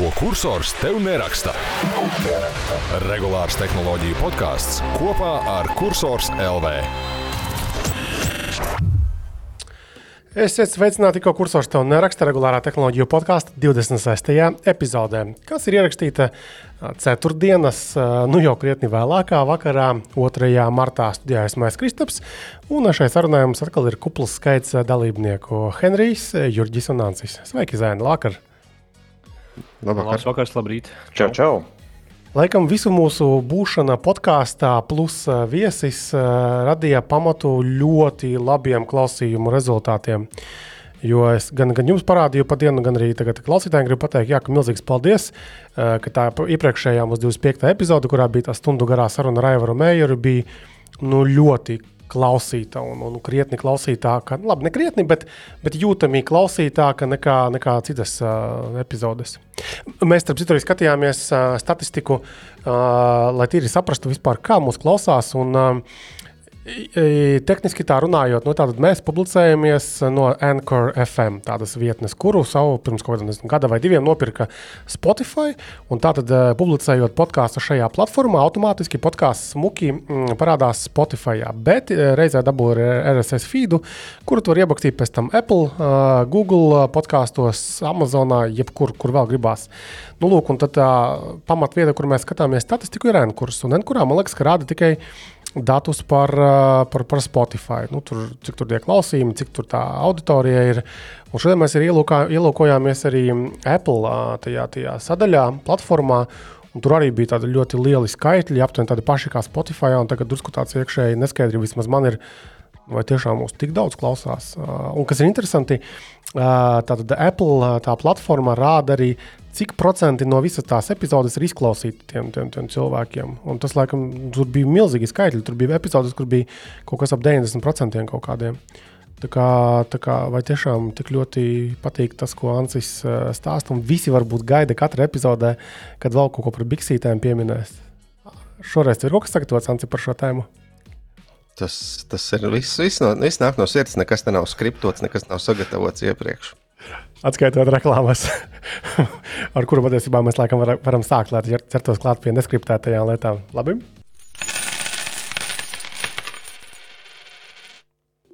Ko kursors tev neraksta? Regulārs tehnoloģiju podkāsts kopā ar Cursors LV. Esiet sveicināti, ko kursors tev neraksta regulārā tehnoloģiju podkāstu 26. epizodē, kas ir ierakstīta ceturtdienas, nu jau krietni vēlākā vakarā, 2. martā studijā Esmais Kristaps. Un šai sarunai mums atkal ir kupls skaits dalībnieku - Henrijs, Jurģis un Ansis. Sveiki, Zēni, Lakar! Labvakar. Labs vakars, labrīt. Čau, čau. Laikam visu mūsu būšana podkāstā, plus viesis radīja pamatu ļoti labiem klausījumu rezultātiem. Jo es gan, gan jums parādīju pa dienu, gan arī tagad klausītājiem gribu pateikt, jā, ka milzīgs paldies, ka tā iepriekšējā mūsu 25. epizode, kurā bija tā stundu garā saruna ar Aivaru Mējeru, bija nu, ļoti klausīta un, un krietni klausītāka. Nu, labi, ne krietni, bet, bet jūtamīgi klausītāka nekā, nekā citas uh, epizodes. Mēs, starp citu, arī skatījāmies uh, statistiku, uh, lai tīri saprastu vispār, kā mūs klausās. Un, uh, Tehniski tā runājot, nu, mēs publicējamies no Anchor FM, tādas vietnes, kuru savu pirms kaut kāda gada vai diviem nopirka Spotify. Tātad, uh, publicējot podkāstu šajā platformā, automātiski podkāsts smuki mm, parādās Spotify. Bet uh, reizē dabū RSS feedu, kuru var iebakstīt pēc tam Apple, Google podkāstos, Amazonā, jebkur, kur vēl gribās. Nu, lūk, un tad pamatvieta, kur mēs skatāmies statistiku, ir Enkurs. Un Enkurā, man liekas, ka rāda tikai datus par, par, par Spotify. Nu, tur, cik tur tie klausījumi, cik tur tā auditorija ir. Un šodien mēs arī ielūkā, ielūkojāmies arī Apple tajā, tajā sadaļā, platformā. Un tur arī bija tādi ļoti lieli skaitļi, aptuveni tādi paši kā Spotify. Tagad drusku tāds iekšēji neskaidri vismaz man ir. Vai tiešām mūs tik daudz klausās? Un kas ir interesanti, tātad Apple tā platforma rāda arī cik procenti no visas tās epizodes ir izklausīti tiem, tiem, tiem cilvēkiem. Un tas, laikam, tur bija milzīgi skaitļi. Tur bija epizodes, kur bija kaut kas ap 90% kaut kādiem. Tā kā, tā kā, vai tiešām tik ļoti patīk tas, ko Ansis uh, stāsta, visi varbūt gaida katrā epizodē, kad vēl kaut ko par biksītēm pieminēs. Šoreiz ir kaut kas sagatavots Ansi par šo tēmu. Tas, tas ir viss, viss, no, viss nāk no sirds, nekas nav skriptots, nekas nav sagatavots iepriekš. Atskaitot reklāmas, ar kuru patiesībā mēs laikam var, varam sākt, lai ķertos klāt pie neskriptētajām lietām. Labi?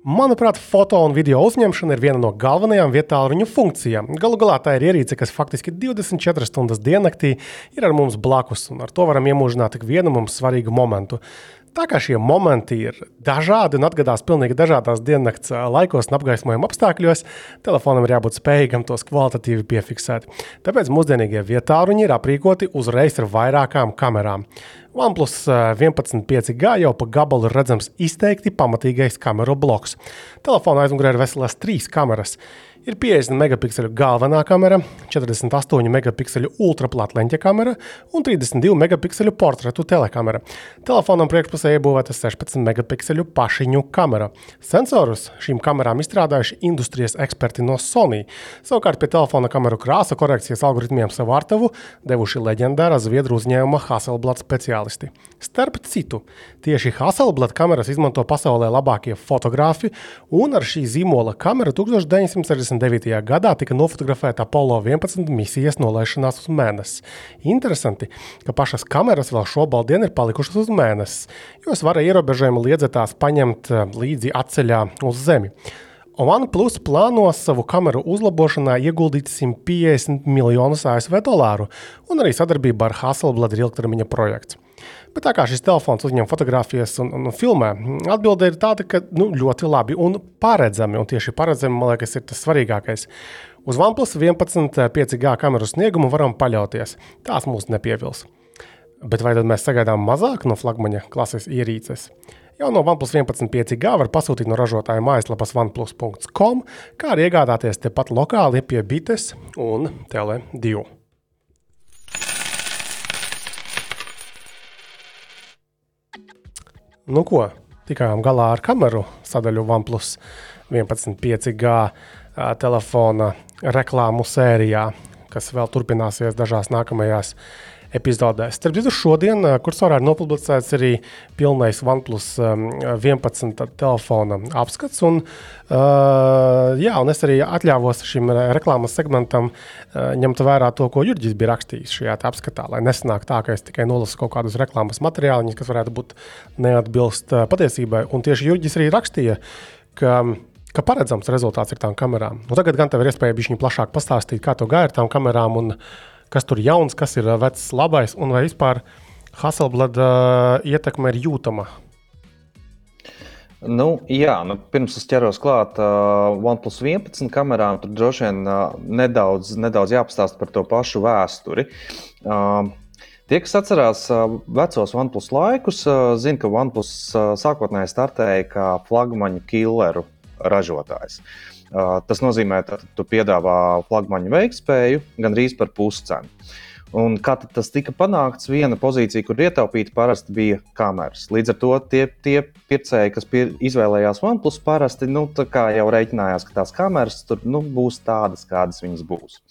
Manuprāt, foto un video uzņemšana ir viena no galvenajām vietāluņu funkcijām. Galu galā tā ir ierīce, kas faktiski 24 stundas diennaktī ir ar mums blakus, un ar to varam iemūžināt tik vienu mums svarīgu momentu. Tā kā šie momenti ir dažādi un atgadās pilnīgi dažādās diennakts laikos un apgaismojuma apstākļos, telefonam ir jābūt spējīgam tos kvalitatīvi piefiksēt. Tāpēc mūsdienīgie vietāruņi ir aprīkoti uzreiz ar vairākām kamerām. OnePlus 11.5G jau pa gabalu redzams izteikti pamatīgais kameru bloks. Telefonā aizmugurē ir veselas trīs kameras. Ir 50 megapikseli galvenā kamera, 48 megapikseli ultraplātleņķa kamera un 32 megapikseli portretu telekamera. Telefonam priekšpusē iebūvēta 16 megapikseli pašiņu kamera. Sensorus šīm kamerām izstrādājuši industrijas eksperti no Sony. Savukārt pie telefona kameru krāsa korekcijas algoritmiem savu artavu devuši leģendārā zviedru uzņēmuma Hasselblad speciālisti. Starp citu, tieši Hasselblad kameras izmanto pasaulē labākie fotografi, un ar šī zīmola kameru 1960. 1969. gadā tika nofotografēta Apollo 11 misijas nolaišanās uz mēnesi. Interesanti, ka pašas kameras vēl šobrīd ir palikušas uz mēnesi, jo svara ierobežojumi liedza tās paņemt eh, līdzi atceļā uz Zemi. OnePlus plāno savu kameru uzlabošanā ieguldīt 150 miljonus ASV dolāru, un arī sadarbībā ar Hasselblad ir ilgtermiņa projekts. Bet tā kā šis telefons uzņem fotografijas un, un, un filmē, atbilde ir tāda, ka nu, ļoti labi un paredzami. Un tieši paredzami, man liekas, ir tas svarīgākais. Uz OnePlus 11 5G kameru sniegumu varam paļauties. Tās mūs nepievils. Bet vai tad mēs sagaidām mazāk no flagmaņa klases ierīces? Jau no OnePlus 11 5G var pasūtīt no ražotāja mājaslapas oneplus.com, kā arī iegādāties tepat lokāli pie Bites un Tele2. Nu, ko? Tikām galā ar kameru sadaļu OnePlus 11.5G telefona reklāmu sērijā, kas vēl turpināsies dažās nākamajās epizodēs. Starp citu, šodien kursorā ir nopublicēts arī pilnais OnePlus 11 telefona apskats. Un, uh, jā, un es arī atļāvos šim reklāmas segmentam uh, ņemt vērā to, ko Jurģis bija rakstījis šajā apskatā, lai nesanāk tā, ka es tikai nolasu kaut kādus reklāmas materiālus, kas varētu būt neatbilst uh, patiesībai. Un tieši Jurģis arī rakstīja, ka ka paredzams rezultāts ir tām kamerām. Nu, tagad gan tev ir iespēja viņu plašāk pastāstīt, kā tev gāja ar tām kamerām un kas tur jauns, kas ir vecs, labais un vai vispār Hasselblad uh, ietekme ir jūtama. Nu, jā, nu, pirms es ķeros klāt uh, OnePlus 11 kamerām, tur droši vien uh, nedaudz, nedaudz jāpastāsta par to pašu vēsturi. Uh, Tie, kas atcerās vecos OnePlus laikus, zina, ka OnePlus sākotnēji startēja kā flagmaņu killeru ražotājs. Uh, tas nozīmē, ka tu piedāvā flagmaņu veiktspēju gandrīz par puscenu. Un kā tas tika panākts, viena pozīcija, kur ietaupīta, parasti bija kameras. Līdz ar to tie, tie pircēji, kas pie, izvēlējās OnePlus, parasti nu, jau rēķinājās, ka tās kameras tur nu, būs tādas, kādas viņas būs.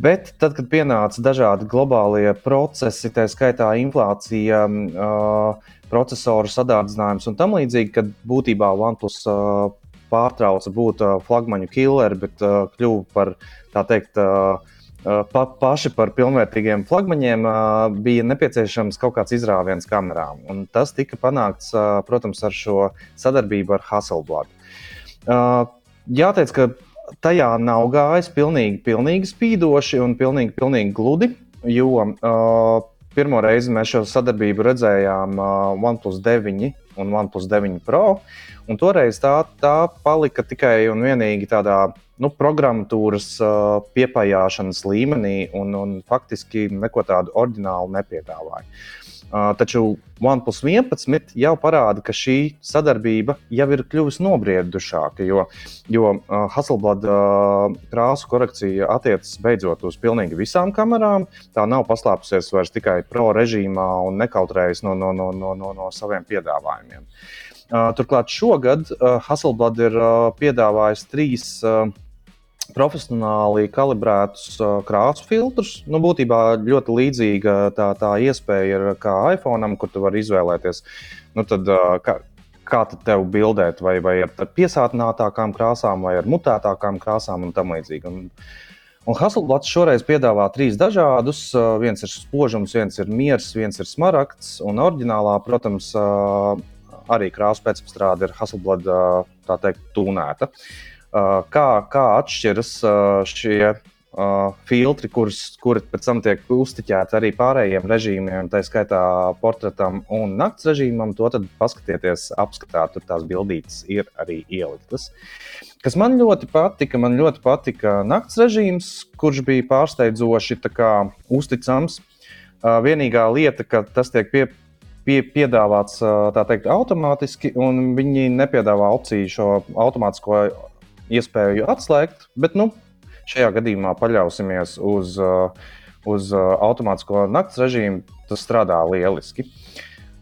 Bet tad, kad pienāca dažādi globālie procesi, tā skaitā inflācija, uh, procesoru sadārdzinājums un tam līdzīgi, kad būtībā OnePlus uh, pārtrauca būt uh, flagmaņu killeri, bet uh, kļuva par tā teikt. Uh, Pa, paši par pilnvērtīgiem flagmaņiem uh, bija nepieciešams kaut kāds izrāviens kamerām. Un tas tika panākts, uh, protams, ar šo sadarbību ar Hasselblad. Uh, jāteic, ka tajā nav gājis pilnīgi, pilnīgi spīdoši un pilnīgi, pilnīgi gludi, jo uh, pirmo reizi mēs šo sadarbību redzējām uh, OnePlus 9 un OnePlus 9 Pro. Un toreiz tā, tā palika tikai un vienīgi tādā nu, programmatūras uh, piepājāšanas līmenī, un, un faktiski neko tādu oriģinālu nepiedāvāja. Uh, taču OnePlus 11 jau parāda, ka šī sadarbība jau ir kļuvusi nobriedušāka, jo, jo uh, Hasselblad uh, krāsu korekcija attiecas beidzot uz pilnīgi visām kamerām. Tā nav paslēpusies vairs tikai pro režīmā un nekautrējas no, no, no, no, no, no saviem piedāvājumiem. Uh, turklāt šogad uh, Hasselblad ir uh, piedāvājis trīs uh, profesionāli kalibrētus uh, krāsu filtrus. Nu, būtībā ļoti līdzīga tā, tā iespēja ir kā iPhone, kur tu vari izvēlēties, nu, tad, uh, kā, kā tev bildēt, vai, vai ar piesātinātākām krāsām, vai ar mutētākām krāsām un tam līdzīgi. Un, Un Hasselblats šoreiz piedāvā trīs dažādus. Uh, viens ir spožums, viens ir miers, viens ir smaragds. Un oriģinālā, protams, uh, arī krāsa pēcstrāde ir Hasselblada tā teikt, tūnēta. Kā, kā atšķiras šie filtri, kurus, kuri pēc tam tiek uztiķēti arī pārējiem režīmiem, tā skaitā portretam un nakts režīmam. To tad paskatieties, apskatāt, tur tās bildītes ir arī ieliktas. Kas man ļoti patika, man ļoti patika nakts režīms, kurš bija pārsteidzoši kā, uzticams. Vienīgā lieta, ka tas tiek pie, pie, piedāvāts teikt, automātiski, un viņi nepiedāvā opciju šo automātisko iespēju atslēgt, bet nu, šajā gadījumā paļausimies uz, uz automātisko naktas režīmu. Tas strādā lieliski.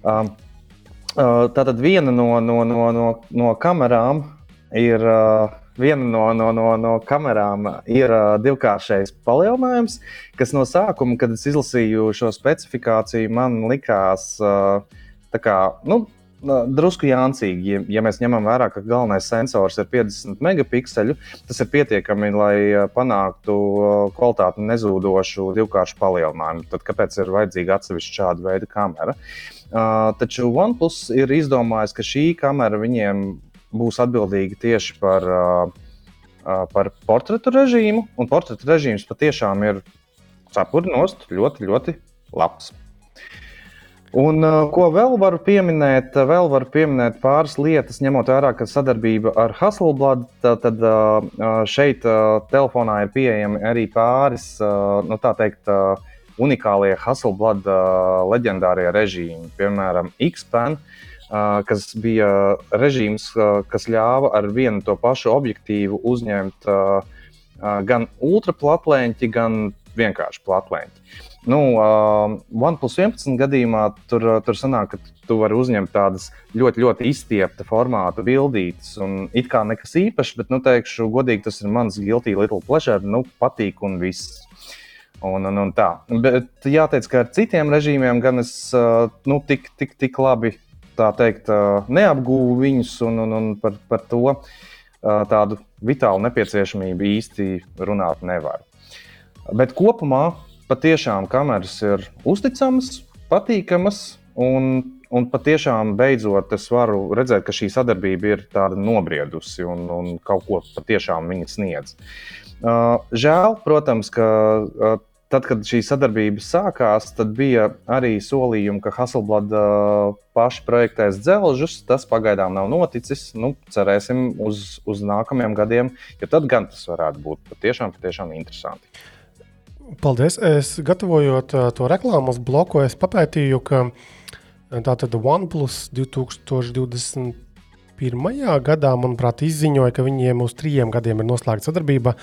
Uh, tātad viena no, no, no, no, no kamerām ir. Viena no, no, no, no kamerām ir uh, divkāršais palielinājums, kas no sākuma, kad es izlasīju šo specifikāciju, man likās, uh, kā, nu, drusku jāncīgi. Ja, ja mēs ņemam vērā, ka galvenais sensors ir 50 megapikseļu, tas ir pietiekami, lai panāktu kvalitāti nezūdošu divkāršu palielinājumu. Tad kāpēc ir vajadzīga atsevišķa šāda veida kamera? Uh, taču OnePlus ir izdomājis, ka šī kamera viņiem būs atbildīga tieši par, par portretu režīmu, un portretu režīms patiešām ir cepurinost ļoti, ļoti labs. Un, ko vēl varu pieminēt? Vēl varu pieminēt pāris lietas, ņemot vērā, ka sadarbība ar Hasselblad, tad, šeit telefonā ir pieejami arī pāris, nu, tā teikt, unikālie Hasselblad leģendārie režīmi, piemēram, X-Pen. Uh, kas bija režīms, uh, kas ļāva ar vienu to pašu objektīvu uzņemt uh, uh, gan ultraplatleņķi, gan vienkārši platleņķi. Nu, uh, OnePlus 11 gadījumā tur, tur sanāk, ka tu vari uzņemt tādas ļoti, ļoti izstiepta formāta bildītas. Un it kā nekas īpašs, bet, nu, teikšu, godīgi, tas ir mans guilty little pleasure. Nu, patīk un viss. Un, un, un tā. Bet jāteic, ka ar citiem režīmiem gan es nu, tik, tik, tik labi teikt, neapgūvu viņus un, un, un par, par to tādu vitālu nepieciešamību īsti runāt nevaru. Bet kopumā patiešām kameras ir uzticamas, patīkamas un Un patiešām beidzot es varu redzēt, ka šī sadarbība ir tāda nobriedusi un, un kaut ko patiešām viņa sniedz. Uh, žēl, protams, ka uh, tad, kad šī sadarbība sākās, tad bija arī solījumi, ka Hasselblad uh, paši projektēs dzelžus. Tas pagaidām nav noticis. Nu, cerēsim uz, uz nākamajiem gadiem, jo tad gan tas varētu būt patiešām, patiešām interesanti. Paldies! Es gatavojot uh, to reklāmas bloku, es papētīju, ka uh, Tātad OnePlus 2021. gadā, manuprāt, izziņoja, ka viņiem uz trījiem gadiem ir noslēgta sadarbība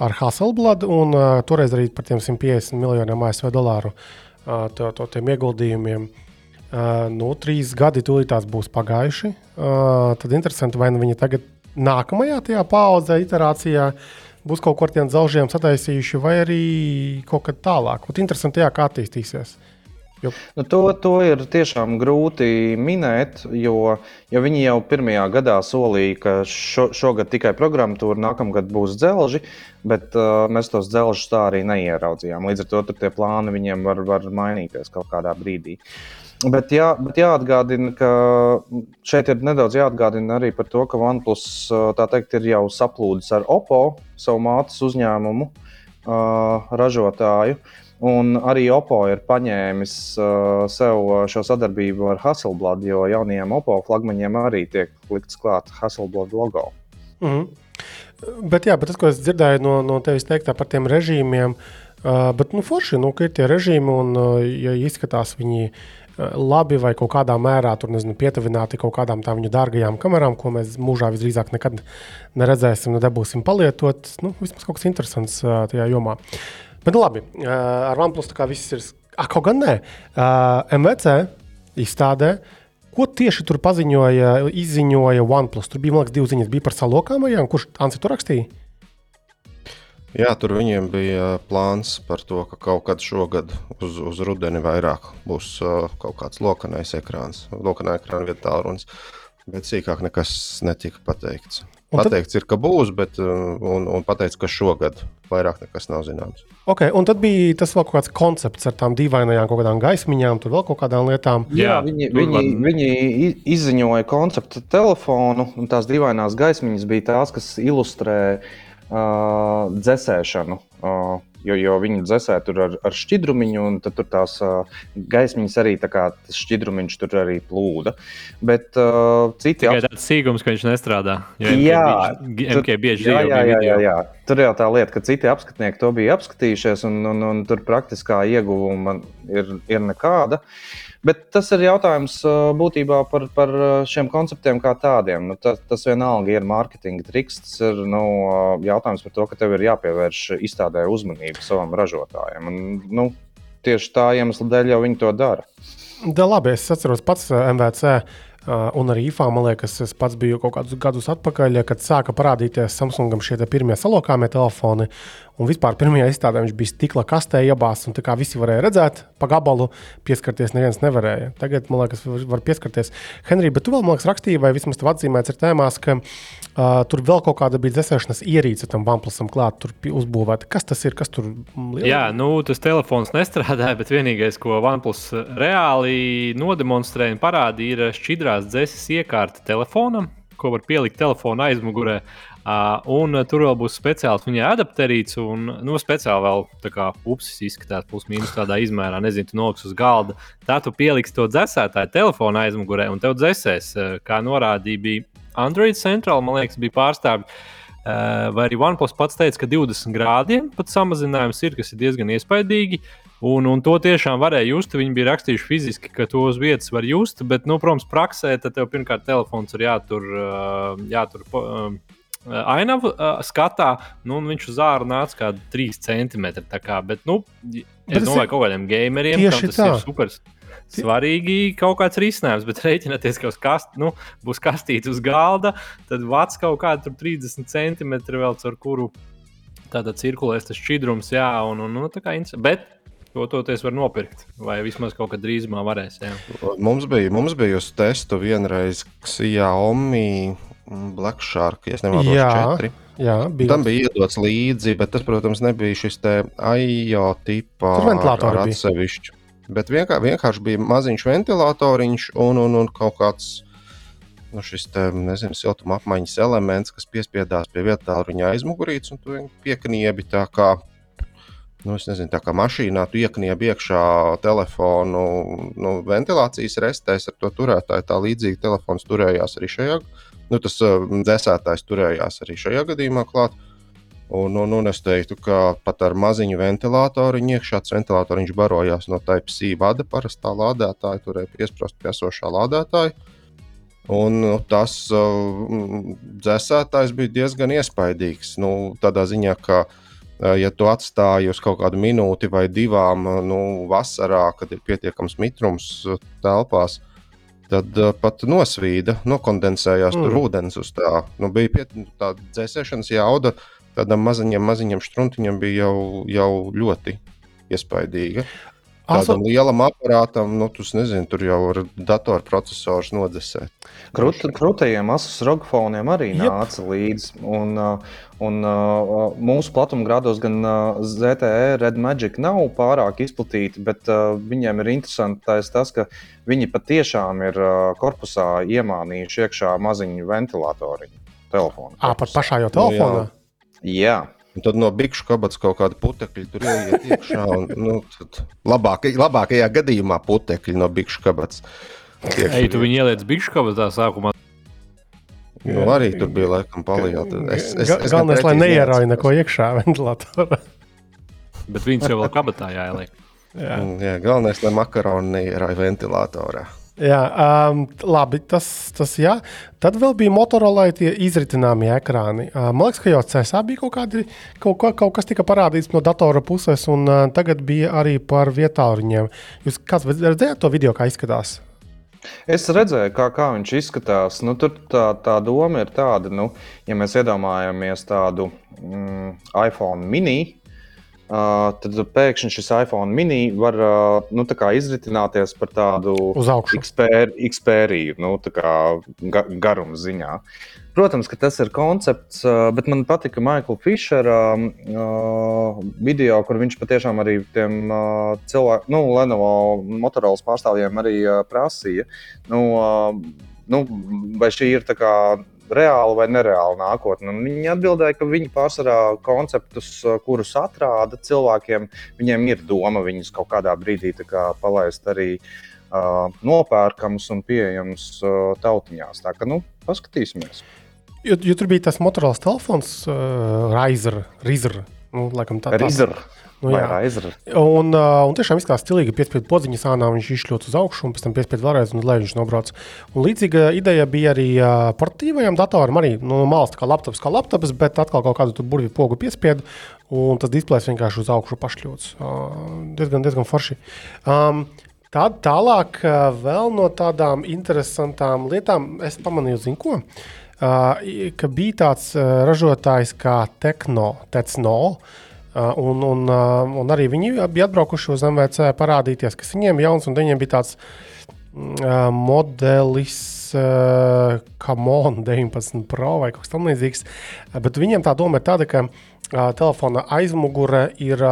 ar Hasselblad, un uh, toreiz arī par tiem 150 miljoniem ASV dolāru uh, to, to, tiem ieguldījumiem. Uh, nu, trīs gadi tūlītās būs pagājuši. Uh, tad interesanti, vai nu viņi tagad nākamajā tajā paudzē, iterācijā būs kaut ko ar tiem dzelžiem sataisījuši, vai arī kaut kad tālāk. Ot, interesanti, jā, kā attīstīsies. Uh, Nu, to, to ir tiešām grūti minēt, jo, jo viņi jau pirmajā gadā solīja, ka šo, šogad tikai programmatūra, nākamgad būs dzelži, bet uh, mēs tos dzelžus tā arī neieraudzījām. Līdz ar to tie plāni viņiem var, var mainīties kaut kādā brīdī. Bet, jā, bet jāatgādina, ka šeit ir nedaudz jāatgādina arī par to, ka OnePlus teikt, ir jau saplūdis ar Oppo, savu mātes uzņēmumu uh, ražotāju. Uh, Un arī Oppo ir paņēmis uh, sev šo sadarbību ar Hasselblad, jo jaunajiem Oppo flagmaņiem arī tiek likts klāt Hasselblad logo. Mm -hmm. Bet, jā, bet tas, ko es dzirdēju no, no tevis teiktā par tiem režīmiem, uh, bet nu, forši, nu, ir tie režīmi un, uh, ja izskatās viņi uh, labi vai kaut kādā mērā tur, nezinu, pietuvināti kaut kādām tām viņu dārgajām kamerām, ko mēs mūžā visdrīzāk nekad neredzēsim, nedabūsim palietot. Nu, vismaz kaut kas interesants uh, tajā jomā. Uh, Bet nu, labi, ar OnePlus tā kā viss ir. Ah, kaut gan nē, MVC izstādē. Ko tieši tur paziņoja, izziņoja OnePlus? Tur bija, man liekas, divas ziņas. Bija par salokām, vai kurš Ansi tur rakstīja? Jā, tur viņiem bija plāns par to, ka kaut kad šogad uz, uz rudeni vairāk būs uh, kaut kāds lokanais ekrāns, lokanā ekrāna vietā tālrunis. Bet sīkāk nekas netika pateikts. Un pateikts, tad... ir, ka būs, bet uh, un, un pateikts, ka šogad vairāk nekas nav zināms. Okay, un tad bija tas vēl kaut kāds koncepts ar tām dīvainajām kaut kādām gaismiņām, tur vēl kaut kādām lietām. Jā, Jā viņi, viņi, viņi izziņoja konceptu telefonu, un tās dīvainās gaismiņas bija tās, kas ilustrē uh, dzēsēšanu. Uh, jo, jo viņi dzēsē tur ar, ar šķidrumiņu, un tur tās uh, gaismiņas arī tā kā tas šķidrumiņš tur arī plūda. Bet uh, citi tikai ap... tāds sīkums, ka viņš nestrādā. Jā, MK bieži jā, jā, jā, jā, jā. Tur jau tā lieta, ka citi apskatnieki to bija apskatījušies, un, un, un tur praktiskā ieguvuma ir, ir nekāda. Uh, Bet tas ir jautājums būtībā par, par šiem konceptiem kā tādiem. Nu, tas, tas vienalga ir mārketinga triks. Tas ir nu, jautājums par to, ka tev ir jāpievērš izstādē uzmanība savam ražotājam. Un, nu, tieši tā iemesla dēļ jau viņi to dara. Da, labi, es atceros pats MVC. Uh, un arī IFA, man liekas, es pats biju kaut kādus gadus atpakaļ, kad sāka parādīties Samsungam šie pirmie salokāmie telefoni. Un vispār pirmajā izstādē viņš bija stikla kastē iebāzts, un tā kā visi varēja redzēt, pa gabalu pieskarties neviens nevarēja. Tagad, man liekas, var pieskarties. Henrij, bet tu vēl, man liekas, rakstīji, vai vismaz tev atzīmēts ir tēmās, ka uh, tur vēl kaut kāda bija dzēsēšanas ierīce tam OnePlusam klāt, tur uzbūvēta. Kas tas ir? Kas tur liela? Jā, nu tas telefons nestrādāja, bet vienīgais, ko OnePlus reāli nodemonstrēja un parādīja, ir šķidrās dzēses iekārta telefonam ko var pielikt telefona aizmugurē. Uh, un tur vēl būs speciāls viņa adapterīts, un nu, speciāli vēl tā kā upsis izskatās, plus mīnus tādā izmērā, nezinu, tu noliks uz galda. Tā tu pieliksi to dzēsētāju telefona aizmugurē, un tev dzēsēs, kā norādīja, bija Android Central, man liekas, bija pārstāvji. Uh, vai arī OnePlus pats teica, ka 20 grādiem pat samazinājums ir, kas ir diezgan iespaidīgi. Un, un to tiešām varēja just. Viņi bija rakstījuši fiziski, ka to uz vietas var just, bet, nu, protams, praksē tev pirmkārt telefons ir jātur, jātur ainavu uh, skatā, nu, viņš uz ārā nāca kā 3 centimetri. Kā, bet, nu, es bet domāju, ka kaut kādiem gameriem tas tā. ir super. Svarīgi kaut kāds risinājums, bet rēķinieties, ka kast, nu, būs kastīte uz galda, tad vats kaut kāda 30 centimetri vēl caur kuru Tātad cirkulēs tas šķidrums, jā, un, un, un tā kā. Bet to toties var nopirkt, vai vismaz kaut kad drīzumā varēs. Jā. Mums bija, mums bija uz testu vienreiz Xiaomi Black Shark, ja nemaldos, Jā. četri. Jā, bija. Tam bija iedots līdzi, bet tas, protams, nebija šis te AIO ventilatori ar bija. atsevišķu. Bet vienkār, vienkārši bija maziņš ventilatoriņš un, un, un kaut kāds nu, šis te, nezinu, siltuma apmaiņas elements, kas piespiedās pie vietā viņa aizmugurītes, un tu piekniebi tā kā. Nu, nezinu, tā kā mašīnā tu iekniebi iekšā telefonu nu, ventilācijas restēs ar to turētāju. Tā līdzīgi telefons turējās arī šajā gadījumā. Nu, tas dzēsētājs turējās arī šajā gadījumā klāt. Un, un, un es teiktu, ka pat ar maziņu ventilatoru iekšā tas ventilatoriņš barojās no Type C vada parastā lādētāja, turēja piesprost pie esošā lādētāja. Un nu, tas uh, dzēsētājs bija diezgan iespaidīgs. Nu, tādā ziņā, ka, uh, ja tu atstāji uz kaut kādu minūti vai divām, nu, vasarā, kad ir pietiekams mitrums telpās, tad uh, pat nosvīda, nokondensējās mm. tur ūdens uz tā. Nu, bija piet, tā dzēsēšanas jauda, tādam maziņam, maziņam struntiņam bija jau, jau ļoti iespaidīga. Tādam lielam aparātam, nu, tu nezini, tur jau ir datorprocessors nodzesēt. Krut, krūtajiem asus rogfoniem arī Jep. nāca līdzi. Un, uh, un uh, mūsu platumgrādos gan uh, ZTE Red Magic nav pārāk izplatīti, bet uh, viņiem ir interesanti tas, tas, ka viņi patiešām ir uh, korpusā iemānījuši iekšā maziņu ventilatoriņu telefonu. Ā, pat pašā jau telefonā. Jā. Un tad no bikšu kabatas kaut kāda putekļa tur ieiet iekšā. Un, nu, tad labākaj, labākajā gadījumā putekļi no bikšu kabatas. Ej, tu viņu ieliec bikškavā tā sākumā. Nu, arī tur bija laikam palielināta. Es, es, es Galvenais, lai neierauj neko iekšā ventilatorā. Bet viņas jau vēl kabatā jāieliek. Jā. Mm, Jā, galvenais, lai makaroni neierauj ventilatorā. Jā, um, labi, tas, tas jā. Tad vēl bija Motorola tie izritināmie ekrāni. Uh, man liekas, ka jau CSA bija kaut, kādi, kaut, kā, kaut kas tika parādīts no datora puses, un uh, tagad bija arī par vietāluņiem. Jūs kāds redzējāt to video, kā izskatās? Es redzēju, kā, kā viņš izskatās. Nu, tur tā, tā doma ir tāda, nu, ja mēs iedomājamies tādu mm, iPhone mini, uh, tad pēkšņi šis iPhone mini var uh, nu, izritināties par tādu Xperiju, nu, tā kā ga, garuma ziņā. Protams, ka tas ir koncepts, uh, bet man patika Maikla Fišera uh, video, kur viņš patiešām arī tiem uh, cilvēkiem, nu, Lenovo Motorola pārstāvjiem arī uh, prasīja, nu, uh, nu, vai šī ir tā kā reāla vai nereāla nākotne. Un Viņi atbildēja, ka viņi pārsvarā konceptus, uh, kurus atrāda cilvēkiem, viņiem ir doma viņus kaut kādā brīdī tā kā palaist arī uh, nopērkamus un pieejamus uh, tautiņās. Tā kā, nu, paskatīsimies. Jo, jo tur bija tas Motorola telefons, uh, Razer. Razer. Nu, laikam tā, tās- Rizar. Nu, jā. Razer. Un, uh, un tiešām izskatās stilīgi, piespiedu podziņas ānā viņš izšļūts uz augšu, un pēc tam piespiedu vēlreiz, un lai viņš nobrauc. Un līdzīga ideja bija arī uh, portatīvajam datoram, arī nu, no malas tā kā laptops, kā laptops, bet atkal kaut kādu burvju pogu piespiedu, un tas displejs vienkārši uz augšu pašļūts. Uh, diezgan, diezgan forši. Um, Tad tālāk uh, vēl no tādām interesantām lietām es pamanīju, zinu, ko. Uh, ka bija tāds uh, ražotājs kā Tekno, Tecno. Uh, un, un, uh, un arī viņi bija atbraukuši uz MVC parādīties, kas viņiem jauns, un viņiem bija tāds mm, uh, modelis, uh, Kamon 19 Pro vai kaut kas tamlīdzīgs. Uh, bet viņiem tā doma ir tāda, ka uh, telefona aizmugure ir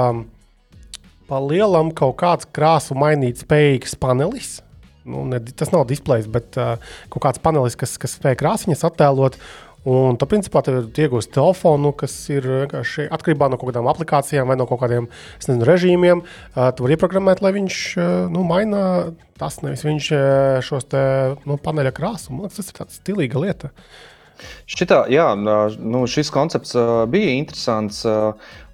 pa lielam kaut kāds krāsu mainīt spējīgs panelis. Nu, ne, tas nav displejs, bet uh, kaut kāds panelis, kas, kas spēj krāsiņas attēlot. Un tā principā tev ir iegūst telefonu, kas ir vienkārši atkarībā no kaut kādām aplikācijām vai no kaut kādiem nezinu, režīmiem. Tu vari ieprogrammēt, lai viņš nu, maina tas, nevis viņš šos te, nu, paneļa krāsu. Man liekas, tas ir tāds stilīga lieta. Šitā, jā, nu, šis koncepts bija interesants.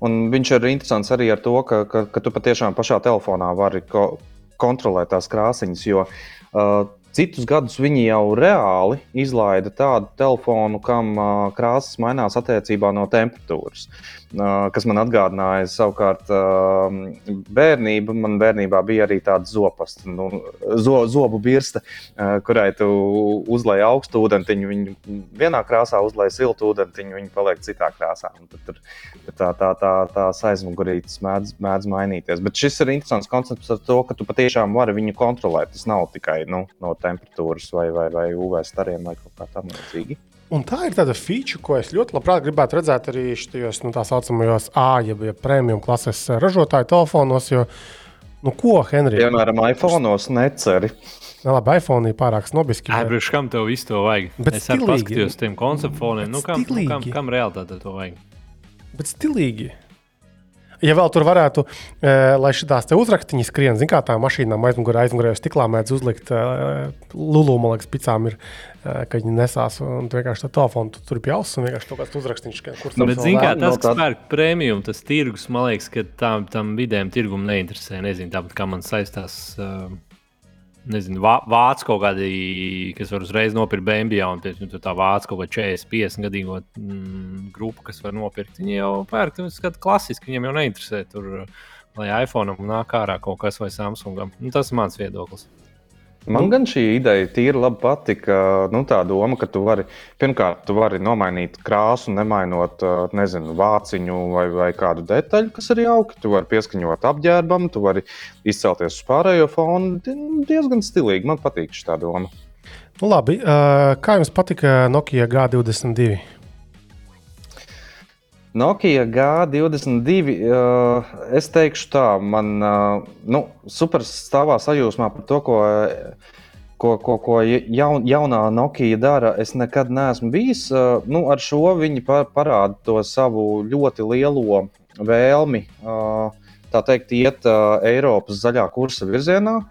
Viņš ir interesants arī ar to, ka, ka, ka tu patiešām pašā telefonā vari ko, kontrolēt tās krāsiņas. Jo uh, citus gadus viņi jau reāli izlaida tādu telefonu, kam krāsas mainās attiecībā no temperatūras. Uh, kas man atgādināja savukārt bērnību. Man bērnībā bija arī tāda zopasta, nu, zo, zobu birsta, kurai tu uzlēji augstu ūdeni, viņu vienā krāsā uzlēji siltu ūdeni, viņi paliek citā krāsā. Tad tā, tā, tā, tās aizmugurītes mēdz, mēdz mainīties. Bet šis ir interesants koncepts ar to, ka tu patiešām vari viņu kontrolēt. Tas nav tikai nu, no temperatūras vai, vai, vai UV stariem vai kaut kā tamlīdzīga. Un tā ir tāda feature, ko es ļoti labprāt gribētu redzēt arī šajos nu, tā saucamajos A, jeb ja premium klases ražotāju telefonos. Jo, nu, ko, Henrij? Piemēram, iPhone'os neceri. Ne, labi, iPhone ir pārāk snobiski. Ai, bet... Kam tev visu to vajag? Bet es arī paskatījos tiem konceptfoniem. Nu, kam, nu, kam, kam reāli to vajag? Bet stilīgi. Ja vēl tur varētu, e, lai šīs uzrakstiņas skrien, zināmā kā tā mašīnām aizmugurē, aizmugurē jau stiklā mēdz uzlikt e, lulu, man liekas, picām ir, e, ka viņi nesās un tu vienkārši tā telefonu tu tur pie auss un vienkārši kaut kāds uzrakstiņš, ka kur Nu, kā no tas, kas pērk prēmiju, tas tirgus, man liekas, ka tam, tam vidējam tirgumam neinteresē. Nezinu, tāpat kā man saistās. Uh, Nezinu, vā, vācu kaut kādi, kas var uzreiz nopirkt BMW, un tam tā vācu kaut kāda 40, 50 gadīgo mm, grupu, kas var nopirkt. Viņi jau pērk, tas ir klasiski, viņiem jau neinteresē tur, lai iPhone nāk ārā kaut kas vai Samsungam. Nu, tas ir mans viedoklis. Man gan šī ideja tīri labi patika. Nu, tā doma, ka tu vari, pirmkārt, tu vari nomainīt krāsu, nemainot, nezinu, vāciņu vai, vai kādu detaļu, kas ir jauki. Tu vari pieskaņot apģērbam, tu vari izcelties uz pārējo fonu. Di- Diezgan stilīgi. Man patīk šī doma. Nu, labi, kā jums patika Nokia G22? Nokia G22. Uh, es teikšu, tā, man uh, nu, super stāvā sajūsmā par to, ko, ko, ko, ko jaun, jaunā Nokia dara. Es nekad neesmu bijis. Uh, nu, ar šo viņi pa, parāda to savu ļoti lielo vēlmi. Uh, tā teikt, iet uh, Eiropas zaļā kursa virzienā.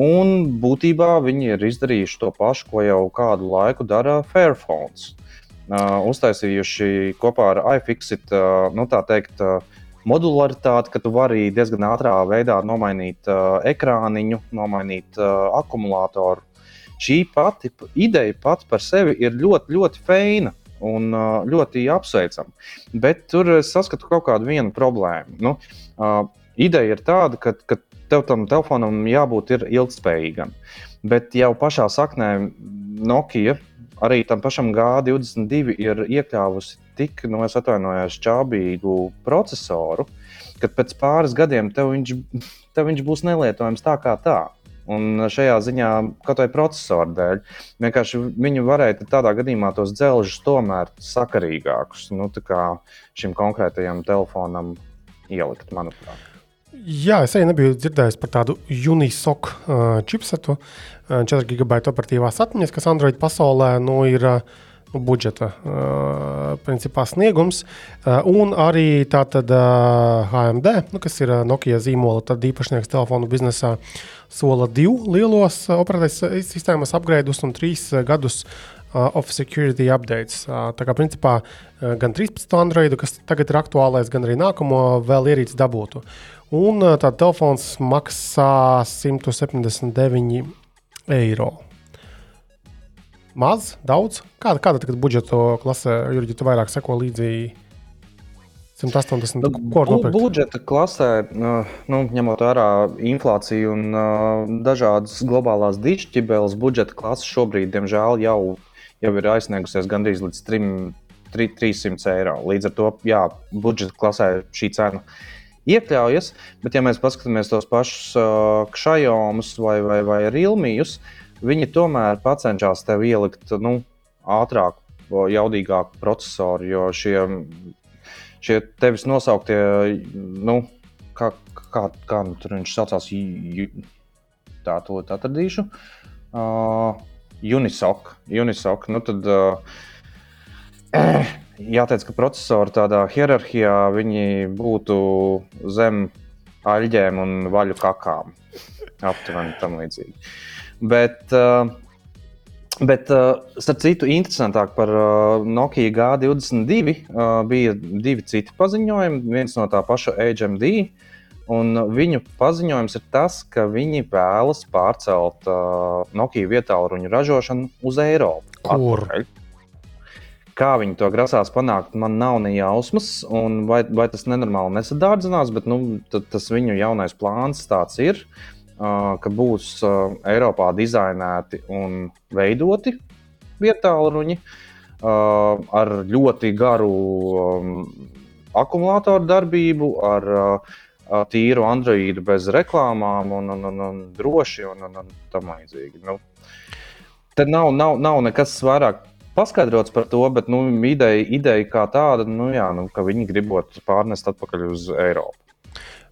Un būtībā viņi ir izdarījuši to pašu, ko jau kādu laiku dara Fairphones uztaisījuši kopā ar iFixit uh, nu, tā teikt, uh, modularitāti, ka tu vari diezgan ātrā veidā nomainīt ekrāniņu, nomainīt akumulātoru. Šī pati ideja pati par sevi ir ļoti, ļoti feina. Un ļoti apsveicama. Bet tur es saskatu kaut kādu problēmu. Nu, ideja ir tāda, ka, ka tev tam telefonam jābūt ilgspējīgam. Bet jau pašā saknē Nokia arī tam pašam G22 ir iekļāvusi tik, nu, es atvainojos, čābīgu procesoru, ka pēc pāris gadiem tev viņš, tev viņš būs nelietojams tā kā tā. Un šajā ziņā, kaut vai procesora dēļ, vienkārši viņi varēja tādā gadījumā tos dzelžus tomēr sakarīgākus nu, tā kā šim konkrētajam telefonam ielikt, manuprāt. Jā, es arī nebiju dzirdējis par tādu Unisok uh, chipsetu, uh, 4 gigabaita operatīvās atmiņas, kas Android pasaulē nu, ir uh, budžeta uh, principā sniegums. Uh, un arī tātad uh, HMD, nu, kas ir Nokia zīmola tad īpašnieks telefonu biznesā, sola divu lielos operatīvās sistēmas upgradeus un trīs gadus of security updates. Tā kā principā gan 13 Androidu, kas tagad ir aktuālais, gan arī nākamo vēl ierīci dabūtu. Un tāds telefons maksā 179 eiro. Maz, daudz. Kāda, kāda tagad budžeta klasē, Jurgi, tu vairāk seko līdzi 180 Nu, ko var bu- nopirkt? budžeta klasē, nu, ņemot vērā inflāciju un uh, dažādas globālās dišķibeles, budžeta klase šobrīd, diemžēl, jau, jau ir aizsniegusies gandrīz līdz 3, 3, 300 eiro. Līdz ar to, jā, budžeta klasē šī cena iekļaujas, bet, ja mēs paskatāmies tos pašus uh, kšajomus vai, vai, vai rilmijus, viņi tomēr cenšas tev ielikt nu, ātrāk, jaudīgāku procesoru, jo šie šie tevis nosauktie, nu, kā, kā, kā nu, tur viņš saucās, tā to atradīšu. Uh, Unisok. Unisok. Nu, tad, uh, jāteic, ka procesori tādā hierarhijā būtu zem aļģēm un vaļu kakām. Aptuveni tam līdzīgi. Bet, uh, Bet, uh, starp citu, interesantāk par uh, Nokia G22 uh, bija divi citi paziņojumi. Viens no tā paša HMD Un viņu paziņojums ir tas, ka viņi vēlas pārcelt uh, Nokia vietāluņu ražošanu uz Eiropu. Kur? Atpakaļ. Kā viņi to grasās panākt, man nav ne jausmas, un vai, vai tas nenormāli nesadārdzinās, bet nu, tas viņu jaunais plāns tāds ir, uh, ka būs uh, Eiropā dizainēti un veidoti vietāluņi uh, ar ļoti garu um, akumulātoru darbību, ar uh, tīru Androidu bez reklāmām un, un, un, un droši un, un, un tam līdzīgi. Nu, Te nav, nav, nav nekas vairāk paskaidrots par to, bet nu, ideja, ideja kā tāda, nu, jā, nu, ka viņi gribot pārnest atpakaļ uz Eiropu.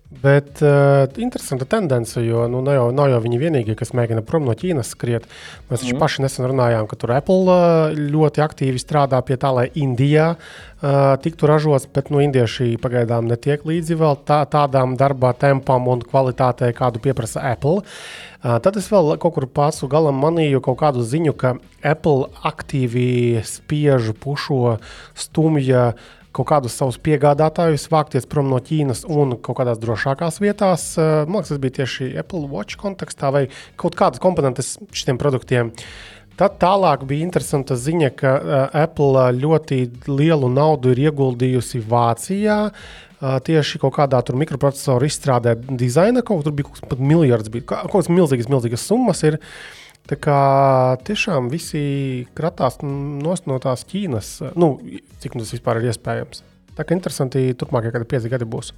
Bet uh, interesanta tendence, jo nu, nav, jau, nav jau viņi vienīgie, kas mēģina prom no Ķīnas skriet. Mēs mm. paši nesen runājām, ka tur Apple uh, ļoti aktīvi strādā pie tā, lai Indijā uh, tiktu ražots, bet nu, indieši pagaidām netiek līdzi vēl tā, tādām darba tempam un kvalitātei, kādu pieprasa Apple. Uh, tad es vēl kaut kur pārsu galam manīju kaut kādu ziņu, ka Apple aktīvi spiež, pušo, stumja uh, kaut kādus savus piegādātājus, vākties prom no Ķīnas un kaut kādās drošākās vietās. Man liekas, tas bija tieši Apple Watch kontekstā vai kaut kādas komponentes šiem produktiem. Tad tālāk bija interesanta ziņa, ka uh, Apple ļoti lielu naudu ir ieguldījusi Vācijā. Uh, tieši kaut kādā mikroprocesoru izstrādē, dizaina kaut kur tur bija kaut kas pat miljards, bija kaut kādas milzīgas, milzīgas summas. Ir. Tā kā tiešām visi kratās no tās Ķīnas, nu, cik tas vispār ir iespējams. Tā kā interesanti, turpmākie kādi pieci gadi būs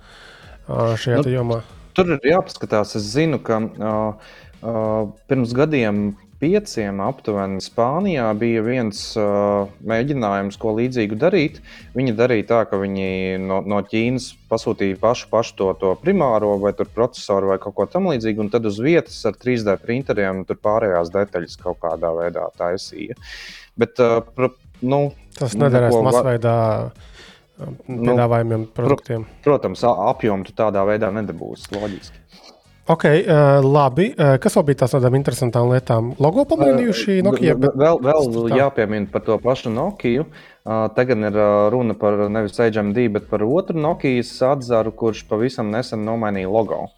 šajā nu, jomā. Tur ir jāpaskatās. Es zinu, ka uh, uh, pirms gadiem pieciem aptuveni Spānijā bija viens uh, mēģinājums, ko līdzīgu darīt. Viņi darīja tā, ka viņi no, no Ķīnas pasūtīja pašu, pašu to, to primāro vai procesoru vai kaut ko tamlīdzīgu, un tad uz vietas ar 3D printeriem tur pārējās detaļas kaut kādā veidā taisīja. Bet, uh, pr, nu, Tas nedarēs neko, masveidā piedāvājumiem nu, produktiem. Protams, apjomu tu tādā veidā nedabūsi. Loģiski. Ok, uh, labi. Uh, kas vēl bija tādām interesantām lietām? Logo pamainījuši Nokia. Bet... Vēl, vēl jāpiemina par to pašu Nokiju. Uh, tagad ir uh, runa par nevis HMD, bet par otru Nokijas atzaru, kurš pavisam nesen nomainīja logo.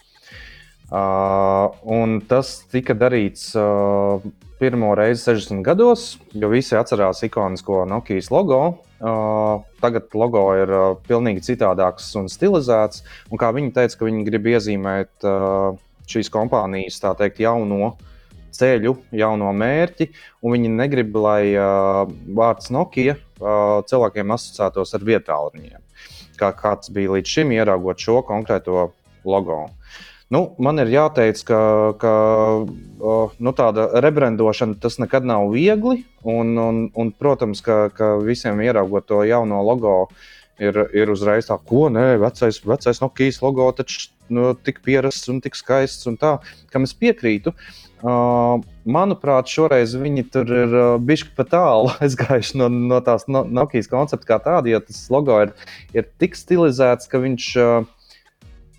Uh, tas tika darīts uh, pirmo reizi 60 gados, jo visi atcerās ikonisko Nokijas logo. Uh, tagad logo ir uh, pilnīgi citādāks un stilizēts. Un kā viņi teica, ka viņi grib iezīmēt uh, šīs kompānijas teikt, jauno ceļu, jauno mērķi, un viņi negrib, lai uh, vārds Nokia uh, cilvēkiem asociētos ar vietāluņiem, kā kāds bija līdz šim, ieraugot šo konkrēto logo. Nu, man ir jāteic, ka, ka nu, tāda rebrandošana tas nekad nav viegli. Un, un, un, protams, ka, ka visiem ieraugot to jauno logo, ir, ir uzreiz tā, ko nē, vecais, vecais Nokijas logo taču nu, tik pierasts un tik skaists, un tā, kam es piekrītu. Uh, manuprāt, šoreiz viņi tur ir uh, bijuši pa tālu aizgājuši no, no tās no, Nokijas koncepta kā tāda, jo tas logo ir, ir tik stilizēts, ka viņš. Uh,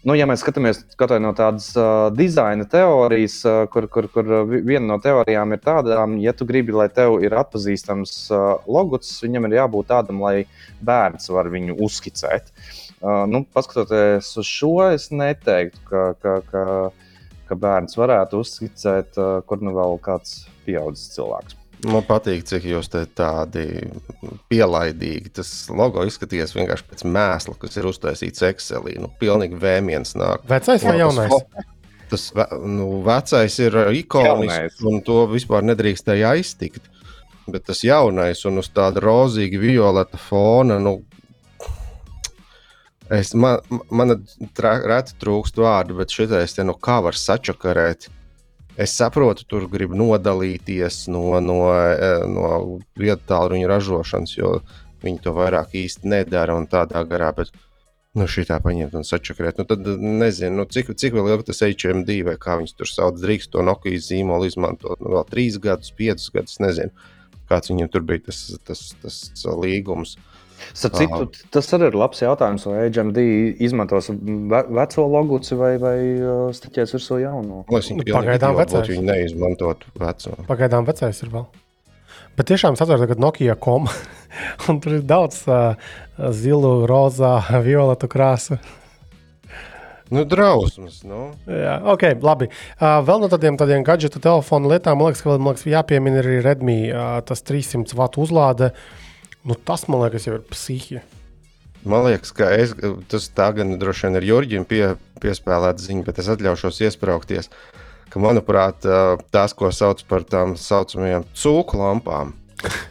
Nu, ja mēs skatāmies no tādas uh, dizaina teorijas, uh, kur, kur, kur viena no teorijām ir tāda, ja tu gribi, lai tev ir atpazīstams uh, logots, viņam ir jābūt tādam, lai bērns var viņu uzskicēt. Uh, nu, paskatoties uz šo, es neteiktu, ka, ka, ka, ka bērns varētu uzskicēt, uh, kur nu vēl kāds pieaugušs cilvēks. Man patīk, cik jūs te tādi pielaidīgi. Tas logo izskatījās vienkārši pēc mēsla, kas ir uztaisīts Excelī. Nu, pilnīgi vēmiens nāk. Vecais vai jaunais? Tas nu, vecais ir ikonisks, un to vispār nedrīkstēja aiztikt. Bet tas jaunais un uz tāda rozīga, violeta fona, nu, Es, man man reti trūkst vārdu, bet šitais te nu kā var sačakarēt. Es saprotu, tur grib nodalīties no, no, e, no vietas tālruņa ražošanas, jo viņi to vairāk īsti nedara un tādā garā. Bet, nu, šī tā paņemt un sačakarēt. Nu, tad nezinu, nu, cik, cik vēl ilgi tas HMD vai kā viņas tur sauc, drīkst to Nokia zīmolu izmantot. Nu, vēl trīs gadus, piecus gadus, nezinu, kāds viņam tur bija tas, tas, tas, tas līgums. Uh, Citu, tas arī ir labs jautājums, vai HMD izmantos ve veco logotipu vai, vai uh, stiķēs virsū jauno. Nu, pagaidām vecais. Viņi neizmantot veco. Pagaidām vecais ir vēl. Bet tiešām es atceros, ka Nokia kom, un tur ir daudz uh, zilu, rozā, violetu krāsu. Nu, drausmas. Nu. Jā, ok, labi. Uh, vēl no tādiem, tādiem gadgetu telefonu lietām, man liekas, ka vēl man liekas, jāpiemina arī Redmi uh, tas 300 vatu uzlāde. Nu, tas, man liekas, jau ir psihija. Man liekas, ka es, tas tā gan droši vien ir Jurģim pie, piespēlēta ziņa, bet es atļaušos iesprāgties. Ka, manuprāt, tās, ko sauc par tām saucamajām cūku lampām,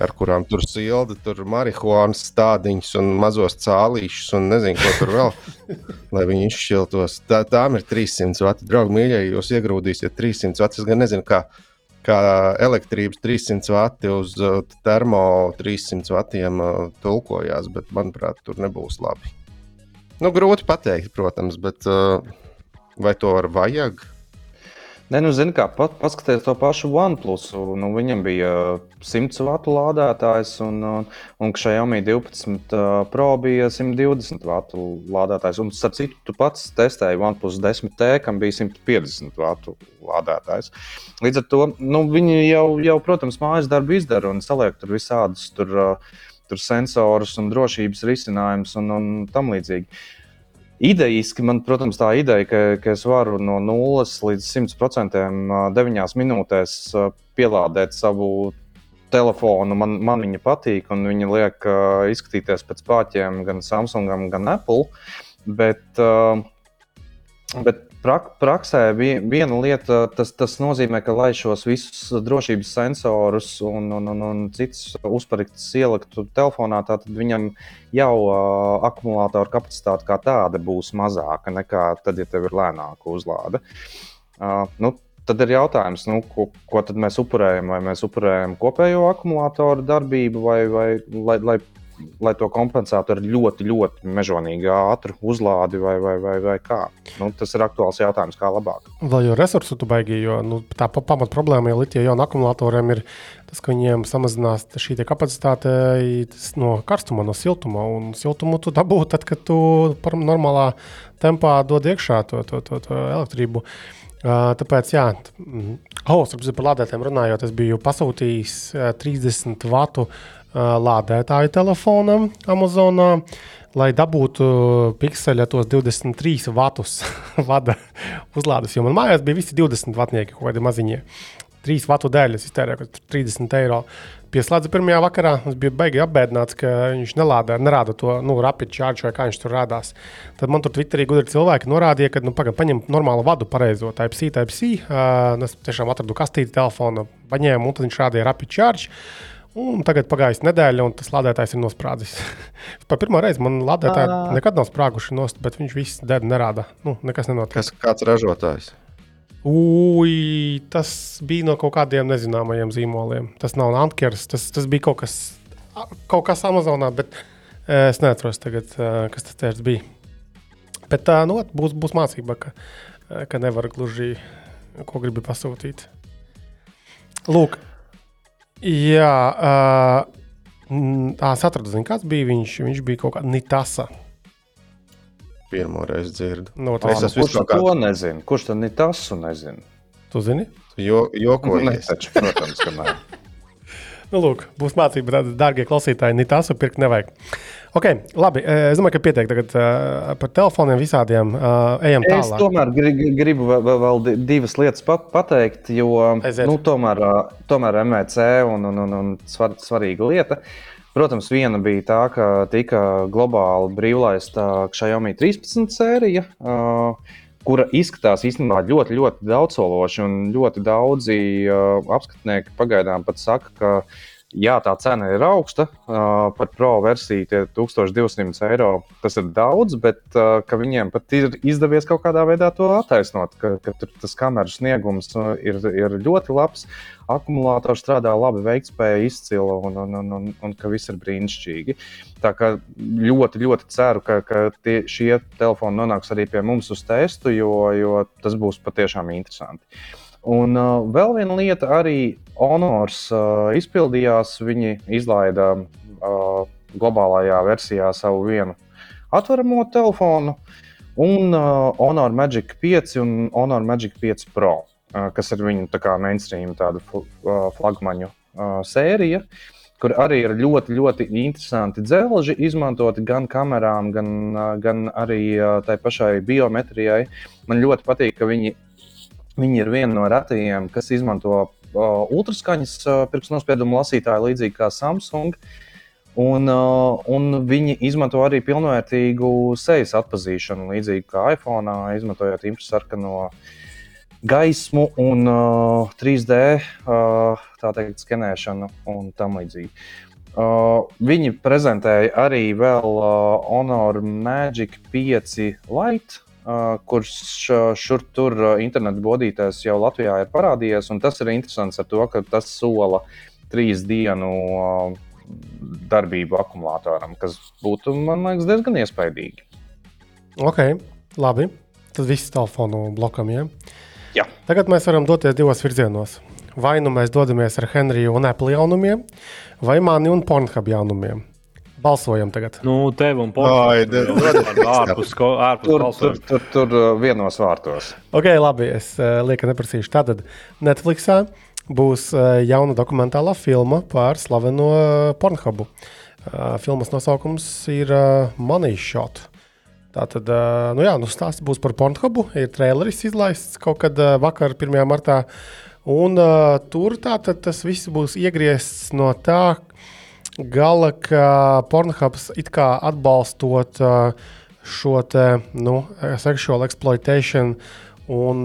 ar kurām tur silda, tur marihuānas stādiņus un mazos cālīšus un nezinu, ko tur vēl, lai viņi izšķiltos. Tā, tām ir 300 vati. Draugi, mīļie, jūs iegrūdīsiet 300 vati. Es gan nezinu, kā, kā elektrības 300 vati uz uh, termo 300 vatiem uh, tulkojās, bet manuprāt, tur nebūs labi. Nu, grūti pateikt, protams, bet uh, vai to var vajag? Nē, nu, zini, kā pat, paskatieties to pašu OnePlus. Nu, viņam bija 100 vatu lādētājs, un, un, un Xiaomi 12 Pro bija 120 vatu lādētājs. Un, starp citu, tu pats testēji OnePlus 10T, kam bija 150 vatu lādētājs. Līdz ar to nu, viņi jau, jau, protams, mājas darbu izdara un saliek tur visādus tur, tur sensorus un drošības risinājumus un, un tam līdzīgi. Idejiski man, protams, tā ideja, ka, ka es varu no 0 līdz 100% 9 minūtēs pielādēt savu telefonu. Man, man viņa patīk, un viņa liek izskatīties pēc pāķiem gan Samsungam, gan Apple. Bet, bet prak, praksē viena lieta, tas, tas nozīmē, ka lai šos visus drošības sensorus un, un, un, un citus uzpariktus ieliktu telefonā, tad viņam jau uh, akumulātora kapacitāte kā tāda būs mazāka nekā tad, ja tev ir lēnāka uzlāde. Uh, nu, Tad ir jautājums, nu, ko, ko mēs upurējam? Vai mēs upurējam kopējo akumulātoru darbību, vai, vai lai, lai lai to kompensētu ar ļoti, ļoti mežonīgi ātru uzlādi vai, vai, vai, vai kā. Nu, tas ir aktuāls jautājums, kā labāk. Vēl jau resursu tu baigi, jo nu, tā pamat problēma jau litija jaunu akumulatoriem ir tas, ka viņiem samazinās šī kapacitāte no karstuma, no siltuma. Un siltumu tu dabū tad, kad tu normālā tempā dod iekšā to, to, to, to elektrību. Uh, tāpēc, jā, oh, par lādētājiem runājot, es biju pasūtījis uh, 30 vatu uh, lādētāju telefonam Amazonā, lai dabūtu pikseļa tos 23 vatus vada uzlādes. Jo man mājās bija visi 20 vatnieki, kaut kādi maziņie. 3 vatu dēļ es iztērēju 30 eiro. Pieslēdzu pirmajā vakarā. Es biju baigi apbēdināts, ka viņš nelāda, nerāda to nu, rapid charge vai kā viņš tur rādās. Tad man tur Twitterī gudri cilvēki norādīja, ka nu, pagaidi, paņem normālu vadu, pareizo type C, type C. Uh, es tiešām atradu kastīti telefonu, paņēmu un tad viņš rādīja rapid charge. Un tagad pagājis nedēļa, un tas lādētājs ir nosprādzis. Par pirmo reizi man lādētāji nekad nav sprāguši nost, bet viņš viss dēļ nerāda. Nu, nekas nenotiek. Kas kāds ražotājs? Ui, tas bija no kaut kādiem nezināmajiem zīmoliem. Tas nav Antkers, tas, tas bija kaut kas, kaut kas Amazonā, bet es neatceros tagad, kas tas bija. Bet tā nu, būs, būs mācība, ka, ka nevar gluži ko gribi pasūtīt. Lūk, Jā, uh, es atradu, zin, kāds bija viņš. Viņš bija kaut kāds Nitasa. Pirmo reizi dzirdu. No, es esmu kurš kā... to nezinu? Kurš tad Nitasu nezina? Tu zini? Jo, jokojies. Nē, taču, protams, ka nē. Nu, lūk, būs mācība, tad, darbie klausītāji, ne tās pirkt nevajag. Okay, labi, es domāju, ka pietiek tagad, uh, par telefoniem visādiem. Uh, ejam tālāk. Es tomēr gribu vēl, vēl divas lietas pat, pateikt, jo Aiziet. nu, tomēr, tomēr MVC un, un, un, un svar, svarīga lieta. Protams, viena bija tā, ka tika globāli brīvlaista Xiaomi 13 sērija. Uh, kura izskatās īstenībā ļoti, ļoti daudzsološi. Un ļoti daudzi uh, apskatnieki pagaidām pat saka, ka jā, tā cena ir augsta. Uh, par pro versiju tie 1200 eiro tas ir daudz, bet uh, viņiem pat ir izdevies kaut kādā veidā to attaisnot, ka, ka tas kameras sniegums ir, ir ļoti labs akumulātors strādā labi, veiktspēja izcila un, un, un, un, un ka viss ir brīnišķīgi. Tā kā ļoti, ļoti ceru, ka, ka tie, šie telefoni nonāks arī pie mums uz testu, jo, jo tas būs patiešām interesanti. Un uh, vēl viena lieta, arī Honors uh, izpildījās. Viņi izlaida uh, globālajā versijā savu vienu atveramo telefonu, un uh, Honor Magic 5 un Honor Magic 5 Pro kas ir viņu tā mainstream tāda flagmaņu sērija, kur arī ir ļoti, ļoti interesanti dzelži, izmantoti gan kamerām, gan, gan arī tai pašai biometrijai. Man ļoti patīk, ka viņi, viņi ir viena no retajiem, kas izmanto uh, ultraskaņas uh, pirkstnospiedumu lasītāju, līdzīgi kā Samsung. Un, uh, un viņi izmanto arī pilnvērtīgu sejas atpazīšanu, līdzīgi kā iPhone, izmantojot infrasarkano no gaismu un uh, 3D uh, teikt, skenēšanu un tam līdzīgi. Uh, viņi prezentēja arī vēl uh, Honor Magic 5 Lite, uh, kurš šur tur uh, internetu bodītājs jau Latvijā ir parādījies. Tas ir interesants ar to, ka tas sola trīs dienu uh, darbību akumulātoram, kas būtu, man liekas, diezgan iespaidīgi. Ok, labi. Tas viss telefonu blokam. Ja? Jā. Tagad mēs varam doties divos virzienos. Vai nu mēs dodamies ar Henriju un Apple jaunumiem, vai mani un Pornhub jaunumiem. Balsojam tagad. Nu, tev un Pornhub. ārpus, ārpus tur, tur, tur, tur uh, vienos vārtos. Ok, labi, es lieku neprasīšu. Tātad Netflixā būs jauna dokumentālā filma par slaveno Pornhubu. Filmas nosaukums ir Money Shot. Tā tad, nu jā, nu stāsts būs par Pornhubu. Ir traileris izlaists kaut kad vakar, 1. martā. Un uh, tur tātad tas viss būs iegriezts no tā gala, ka Pornhubs it kā atbalstot uh, šo te, nu, sexual exploitation Un,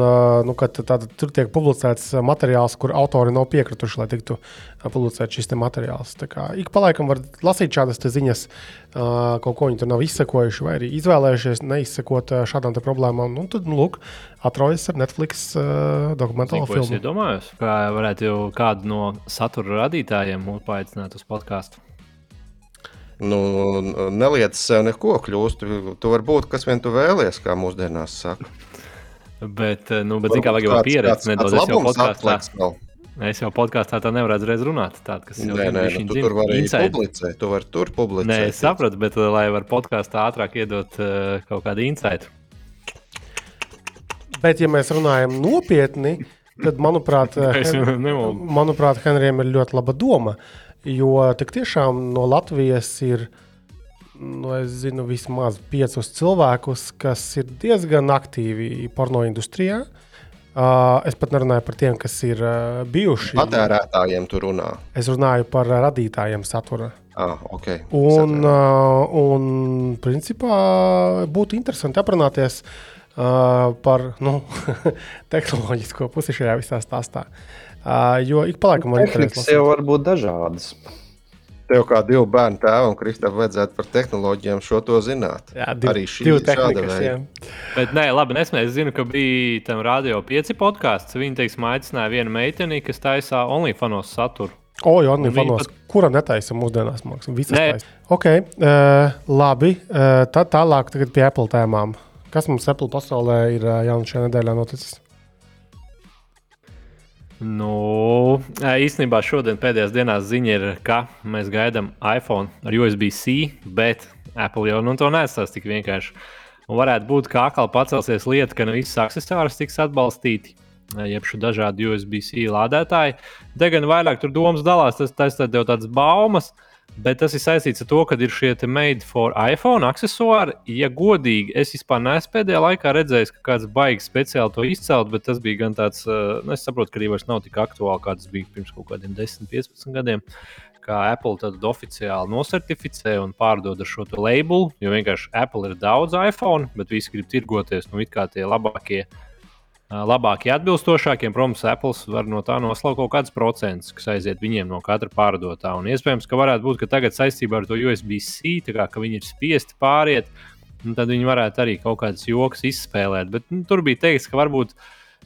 nu, tāda, tur tiek publicēts materiāls, kur autori nav piekrituši, lai tiktu publicēts šis materiāls. Kā, ik pa laikam var lasīt šādas ziņas, kaut ko viņi tur nav izsekojuši, vai arī izvēlējušies neizsekot šādām problēmām. Nu, tad, nu, lūk, atrodas ar Netflix dokumentālo filmu. Es domāju, ka varētu jau kādu no satura radītājiem mūs paaicināt uz podkāstu. Nu, neliec sev neko kļūst. Tu vari būt kas vien tu vēlies, kā mūsdienās saka. Bet, eh, nu, bet zināmā mērā, jau pieredzi nedaudz. Es jau podkāstā. Es jau podkāstā tā nevaru uzreiz runāt. Tād, kas jau nē, nē, nu, tu tur vari publicēt. Tu vari tur publicēt. Nē, es sapratu, bet eh, lai var podkāstā ātrāk iedot uh, kaut kādu insightu. Bet, ja mēs runājam nopietni, tad, manuprāt, manuprāt Henrijam ir ļoti laba doma. Jo tik tiešām no Latvijas ir ielikās nu, es zinu vismaz piecus cilvēkus, kas ir diezgan aktīvi porno industrijā. Uh, es pat nerunāju par tiem, kas ir uh, bijuši. Patērētājiem tur runā. Es runāju par radītājiem satura. Ah, okay. Un, uh, un, principā, būtu interesanti aprunāties uh, par nu, tehnoloģisko pusi šajā visā stāstā. Uh, jo ik pa laikam var būt. Tas jau var būt dažādas. Tev kā divu bērnu tēvam, Kristofam, vajadzētu par tehnoloģijām šo to zināt. Jā, div, arī šī ir tāda veida. Bet, nē, labi, es zinu, ka bija tam radio pieci podkāsts. Viņi, teiksim, aicināja vienu meiteni, kas taisā OnlyFanos saturu. O, jau OnlyFanos, pat... kura netaisa mūsdienās mākslas? Ok, uh, labi, uh, tad tālāk pie Apple tēmām. Kas mums Apple pasaulē ir uh, jauns šajā nedēļā noticis? Nu, īstenībā šodien pēdējās dienās ziņa ir, ka mēs gaidām iPhone ar USB-C, bet Apple jau nu, to nesās tik vienkārši. Un varētu būt, ka atkal pacelsies lieta, ka ne visas accessors tiks atbalstīti. Jeb šo dažādu USB-C lādētāju. Te gan vairāk tur domas dalās, tas, tas jau tāds baumas. Uh, Bet tas ir saistīts ar to, ka ir šie made for iPhone accessori. Ja godīgi, es vispār neesmu pēdējā laikā redzējis, ka kāds baigs speciāli to izcelt, bet tas bija gan tāds, eh, nu, es saprotu, ka arī vairs nav tik aktuāli, kā tas bija pirms kaut kādiem 10, 15 gadiem. Kā Apple tad oficiāli nosertificē un pārdod ar šo labelu, jo vienkārši Apple ir daudz iPhone, bet visi grib tirgoties, nu, it kā tie labākie uh, labākie, atbilstošākie. Protams, Apple var no tā noslaukt kaut kādus procentus, kas aiziet viņiem no katra pārdotā. Un iespējams, ka varētu būt, ka tagad saistībā ar to USB-C, kā, ka viņi ir spiesti pāriet, tad viņi varētu arī kaut kādas joks izspēlēt. Bet nu, tur bija teikts, ka varbūt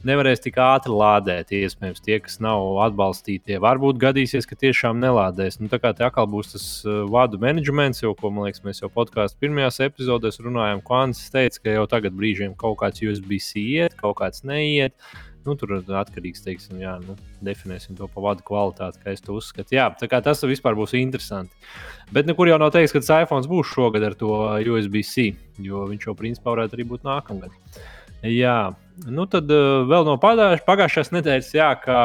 nevarēs tik ātri lādēt. Iespējams, tie, kas nav atbalstītie, varbūt gadīsies, ka tiešām nelādēs. Nu, tā kā te atkal būs tas uh, vadu menedžments, jau ko liekas, mēs jau podkāstu pirmajās epizodēs runājām. Kvants teica, ka jau tagad brīžiem kaut kāds USB-C iet, kaut kāds neiet. Nu, tur atkarīgs, teiksim, jā, nu, definēsim to pa vadu kvalitāti, kā es to uzskatu. Jā, tas vispār būs interesanti. Bet nekur jau nav teikts, ka tas iPhone būs šogad ar to USB-C, jo viņš jau principā varētu arī būt nākamgad. Jā, Nu, tad uh, vēl no pagājušās nedēļas, jā, ka,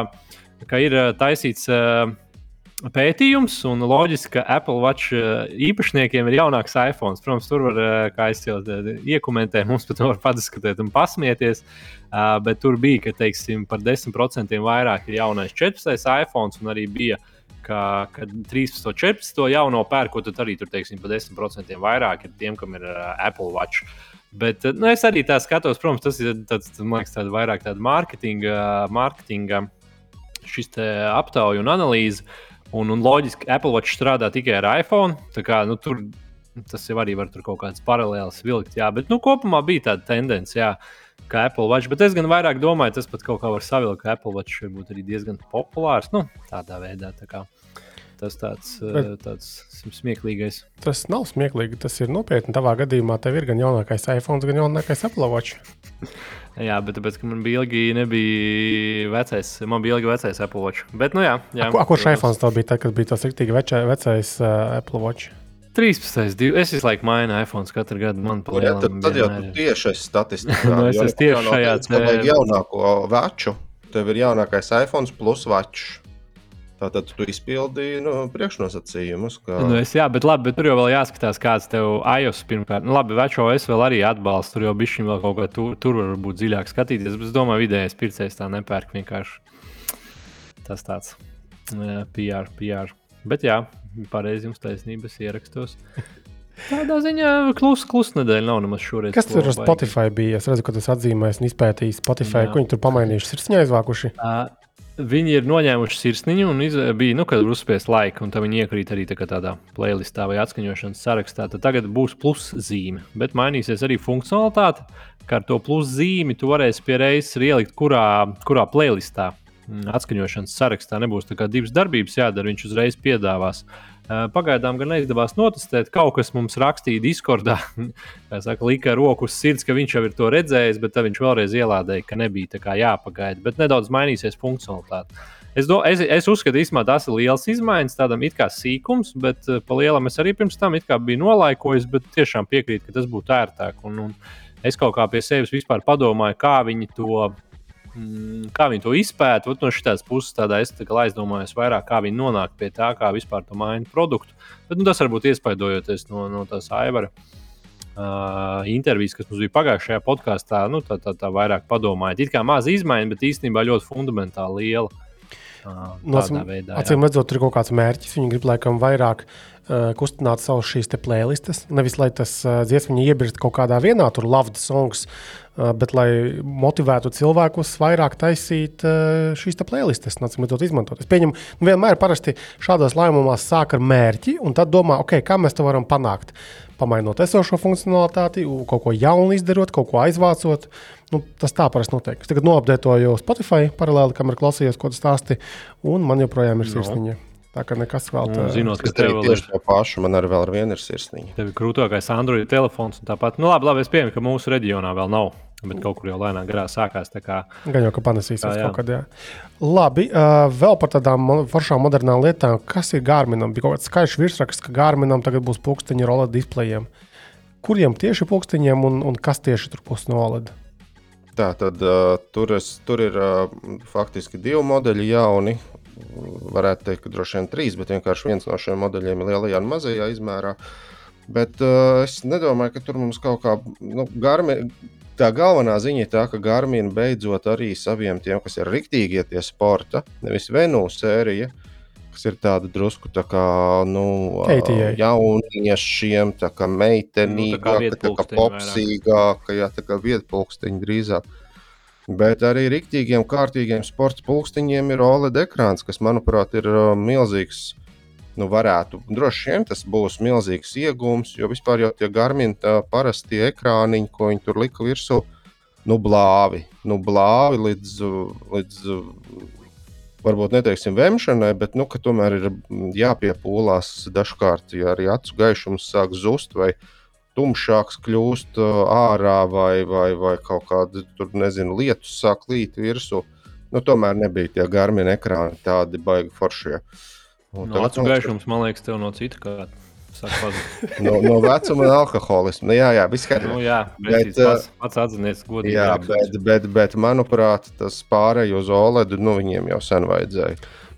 ka ir uh, taisīts uh, pētījums, un loģiski, ka Apple Watch īpašniekiem ir jaunāks iPhone. Protams, tur var, kā es jau iekomentēju, mums pat var padiskutēt un pasmieties. Bet tur bija, ka teiksim, par 10% vairāk ir jaunais 14. iPhone, un arī bija ka, ka 13, 14 jauno pērkot, tad arī tur teiksim, par 10% vairāk ir tiem, kam ir Apple Watch. Bet nu, es arī tā skatos, protams, tas ir tāds, man liekas, tāda vairāk tāda mārketinga, mārketinga šis aptauja un analīze. Un, un loģiski, Apple Watch strādā tikai ar iPhone. Kā, nu, tur, tas jau arī var kaut kādas paralēlas vilkt. Jā, bet nu, kopumā bija tāda tendence, jā, ka Apple Watch. Bet es gan vairāk domāju, tas pat kaut kā var savilkt, ka Apple Watch varbūt arī diezgan populārs. Nu, tādā veidā. Tā kā. Tas tāds, bet, tāds smieklīgais. Tas nav smieklīgi. Tas ir nopietni. Tavā gadījumā tev ir gan jaunākais iPhone, gan jaunākais Apple Watch. Jā, bet tāpēc, man bija ilgi, nebija vecais, man bija ilgi vecais Apple Watch. Bet, nu jā, jā. A, ko, a, kurš iPhone tev bija tad, kad bija tas rīktīgi vecais, vecais uh, Apple Watch? 13. Div... Es visu laiku mainu iPhone katru gadu. Man nu, jā, tad, tad jau tu tieši esi statistikā. nu, es esmu tieši šajā. Tev vajag jaunāko veču. Tev ir jaunākais iPhone plus večs. Tātad tu izpildīji nu, priekšnosacījumus. Ka... Nu, es, jā, bet, labi, bet tur jau jāskatās, kāds tev iOS pirmkārt. Nu, labi, veco es vēl arī atbalstu. Tur jau bija šim vēl kaut kā tur, tur var būt dziļāk skatīties. Bet es domāju, vidējais pircējs tā nepērk vienkārši. Tas tāds jā, PR, PR. Bet jā, pareizi jums taisnības ierakstos. Tādā ziņā klusa klus nedēļa nav nemaz šoreiz. Kas tur ar Spotify bija? Es redzu, ka tas atzīmēs un izpētījis Spotify. Jā. Ko viņi tur pamainījuši? Sirsniņā izvākuši? Uh, Viņi ir noņēmuši sirsniņu un iz, bija, nu, kad uzspies laika, un tā viņi iekrīt arī tā tādā playlistā vai atskaņošanas sarakstā. Tad tagad būs plus zīme, bet mainīsies arī funkcionalitāte, ka ar to plus zīmi tu varēsi pie reizes ielikt, kurā, kurā playlistā mm, atskaņošanas sarakstā nebūs divas darbības jādara, viņš uzreiz piedāvās. Pagaidām gan neizdevās notestēt. Kaut kas mums rakstīja Discordā, saka, lika roku uz sirds, ka viņš jau ir to redzējis, bet viņš vēlreiz ielādēja, ka nebija jāpagaida. Bet nedaudz mainīsies funkcionalitāte. Es, do, es, es uzskatu, ka tas ir liels izmaiņas, tādam it kā sīkums, bet pa lielam es arī pirms tam biju nolaikojis, bet tiešām piekrītu, ka tas būtu ērtāk. Un, un es kaut kā pie sevis padomāju, kā viņi to kā viņi to izpēta. No šīs puses tādā es tā aizdomājos vairāk, kā viņi nonāk pie tā, kā vispār to maina produktu. Bet nu, tas varbūt iespaidojoties no, no tās Aivara uh, intervijas, kas mums bija pagājušajā podkāstā, nu, tā, tā, tā vairāk padomājot. It kā maza izmaiņa, bet īstenībā ļoti fundamentāli liela. Uh, acīm redzot, ir kaut kāds mērķis. Viņi grib laikam vairāk uh, kustināt savus šīs playlistes. Nevis lai tas uh, dziesmiņa iebirst kaut kādā vienā, tur lavda songs. Uh, bet, lai motivētu cilvēkus vairāk taisīt šīs playlistes, nācim to izmantot. Es pieņemu, nu, vienmēr parasti šādos lēmumos sāk ar mērķi, un tad domā, ok, kā mēs to varam panākt. Pamainot esošo funkcionalitāti, kaut ko jaunu izdarot, kaut ko aizvācot. Nu, tas tā parasti notiek. Es tagad noapdētoju Spotify paralēli, kam ir klausījies, ko tas stāsti, un man joprojām ir sirsniņa. No. Tā kā nekas vēl tāds - zinot, ka tev ir tieši tā paša, man arī vēl ar vienu ir sirsniņa. Tev ir krūtākais Android telefons un tāpat. Nu, labi, labi, es pieņemu, ka mūsu reģionā vēl nav Bet kaut kur jau lēnām garā sākās. Kā... Gan jau, ka panesīsies jā. kaut kad. Jā. Labi, uh, vēl par tādām foršām modernām lietām. Kas ir Gārminam? Bija kaut kāds skaļš virsraksts, ka Gārminam tagad būs pulksteņi ar OLED displejiem. Kuriem tieši pulksteņiem un, un kas tieši tur būs no OLED? Tā tad uh, tur, es, tur ir uh, faktiski divi modeļi jauni. Varētu teikt, ka droši vien trīs, bet vienkārši viens no šiem modeļiem ir lielajā un mazajā izmērā. Bet uh, es nedomāju, ka tur mums kaut kā nu, garmi, tā galvenā ziņa ir tā, ka Garmin beidzot arī saviem tiem, kas ir riktīgie tie sporta, nevis Venūs sērija, kas ir tāda drusku tā kā nu, jauniešiem, tā kā meitenīgāka, nu, tā kā, tā kā popsīgāka, jā, tā kā vietpulksteņi drīzāk. Bet arī rīktīgiem, kārtīgiem sporta pulksteņiem ir OLED ekrāns, kas, manuprāt, ir uh, milzīgs. Nu, varētu droši vien tas būs milzīgs iegūms, jo vispār jau tie garmini parastie ekrāniņi, ko viņi tur lika virsū, nu, blāvi, nu, blāvi līdz, līdz varbūt neteiksim vemšanai, bet nu, tomēr ir jāpiepūlās dažkārt, ja arī acu gaišums sāk zust vai tumšāks kļūst ārā vai, vai, vai kaut kāda tur, nezinu, lietus sāk līt virsū. Nu, tomēr nebija tie garmini ekrāni tādi baigi foršie. Uh, Un no acu gaišums, man liekas, tev no cita kā. no, no vecuma un alkoholisma. Nu, jā, jā, viss kārtībā. Nu, jā, bet, pats, pats atzinies, godīgi. Jā, bet, bet, bet, manuprāt, tas pārēj uz Oledu, nu, viņiem jau sen vajadzēja.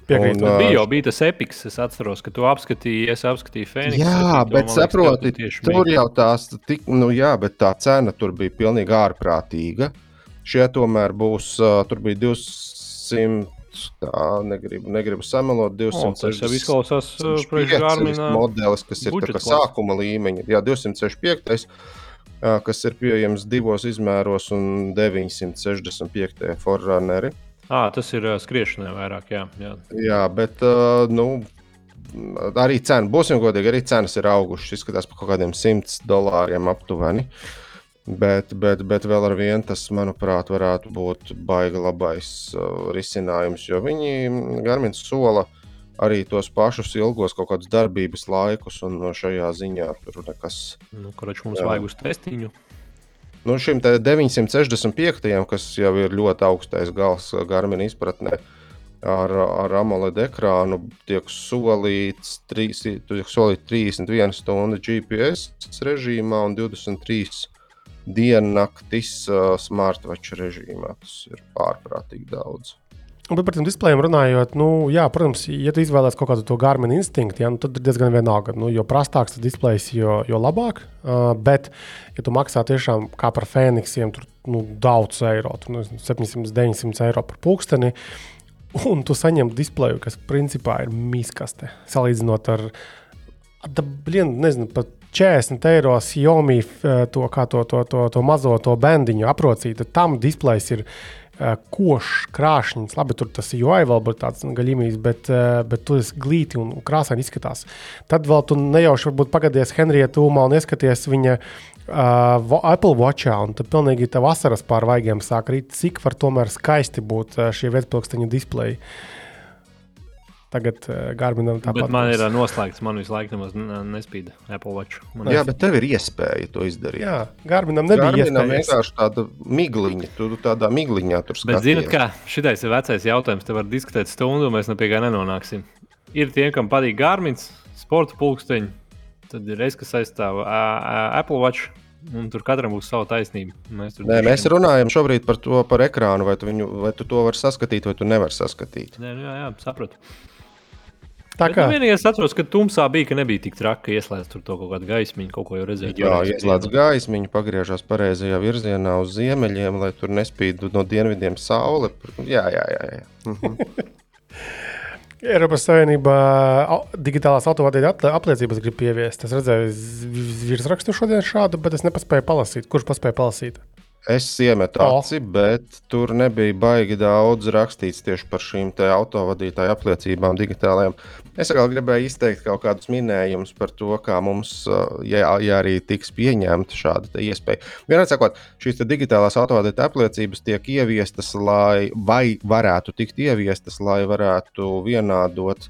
Piekrītu. Un, Bija jau bija tas epiks, es atceros, ka tu apskatīji, es apskatīju Fēniksu. Jā, bet saproti, tur jau tās, tik, nu jā, bet tā cena tur bija pilnīgi ārprātīga. Šie tomēr būs, uh, tur bija 200, tā negribu, negribu samalot, Tas jau 260. izklausās uh, priekš 65 Garmina. modelis, kas ir tā kā sākuma līmeņa. Jā, 265, ā, kas ir pieejams divos izmēros, un 965 forruneri. À, tas ir uh, skriešanai vairāk. Jā, jā. Jā, bet ā, nu, arī cena, būsim godīgi, arī cenas ir augušas. Izskatās par kaut kādiem 100 dolāriem aptuveni. Bet, bet, bet vēl ar vienu tas, manuprāt, varētu būt baigi labais uh, risinājums, jo viņi Garmins sola arī tos pašus ilgos kaut kādus darbības laikus, un no šajā ziņā tur nekas. Nu, Kurš mums Jā. vajag uz testiņu? Nu, šim te 965, kas jau ir ļoti augstais gals Garmina izpratnē, ar, ar AMOLED ekrānu tiek solīts, trīs, tiek solīts 31 stundu GPS režīmā un 23 diennaktis uh, smartwatch režīmā. Tas ir pārprātīgi daudz. Bet par tiem displejiem runājot, nu, jā, protams, ja tu izvēlēsies kaut kādu to Garmin instinktu, ja, nu, tad ir diezgan vienalga. Nu, jo prastāks tas displejs, jo, jo labāk. Uh, bet, ja tu maksā tiešām kā par Fēniksiem, tur nu, daudz eiro, tur, nu, 700, 900 eiro par pulksteni, un tu saņem displeju, kas principā ir mīskaste, salīdzinot ar, ar blien, nezinu, pat 40 eiro Xiaomi eh, to, to, to, to, to mazo to bendiņu aprocītu. Tam displejs ir uh, košs, krāšņs. Labi, tur tas UI vēl būtu tāds gaļīgs, bet, uh, bet tur tas glīti un krāsaini izskatās. Tad vēl tu nejauši varbūt pagadies Henrijā tūmā un ieskaties viņa uh, Apple Watchā, un tad pilnīgi tā vasaras pār vaigiem sāk rīt, cik var tomēr skaisti būt uh, šie vietpilksteņu displeji. Tagad uh, Gārminam tāpat. Bet man ir uh, noslēgts, man visu laiku nemaz nespīd Apple Watch. Man Jā, bet tev ir iespēja to izdarīt. Jā, Gārminam nebija Garminam iespējas. vienkārši tāda migliņa, tu tādā migliņā tur Bet, skaties. zinot, kā šitais ir vecais jautājums, te var diskutēt stundu, un mēs ne pie kā nenonāksim. Ir tie, kam patīk Gārmins, sporta pulksteņi, tad ir es, kas aizstāv ā, Apple Watch, un tur katram būs sava taisnība. Mēs, tur Nē, mēs droši vien- runājam šobrīd par to par ekrānu, vai tu, viņu, vai tu to vari saskatīt, vai tu nevari saskatīt. Nē, nu jā, jā, sapratu. Tā Bet, kā nu, vienīgais, atceros, ka tumsā bija, ka nebija tik traki, ka ieslēdz tur to kaut kādu gaismiņu, kaut ko jau redzēju. Jā, ieslēdz gaismiņu, pagriežās pareizajā virzienā uz ziemeļiem, lai tur nespīd no dienvidiem saule. Jā, jā, jā. jā. Mhm. Eiropas Savienībā digitālās autovadītājas aple- apliecības grib ieviest. Es redzēju virsrakstu šodien šādu, bet es nepaspēju palasīt. Kurš paspēja palasīt? Es iemetu O. aci, bet tur nebija baigi daudz rakstīts tieši par šīm autovadītāju apliecībām digitālajām. Es vēl gribēju izteikt kaut kādus minējumus par to, kā mums, uh, ja, ja arī tiks pieņemta šāda iespēja. Vienmēr sakot, šīs digitālās autovadītāju apliecības tiek ieviestas, lai, vai varētu tikt ieviestas, lai varētu vienādot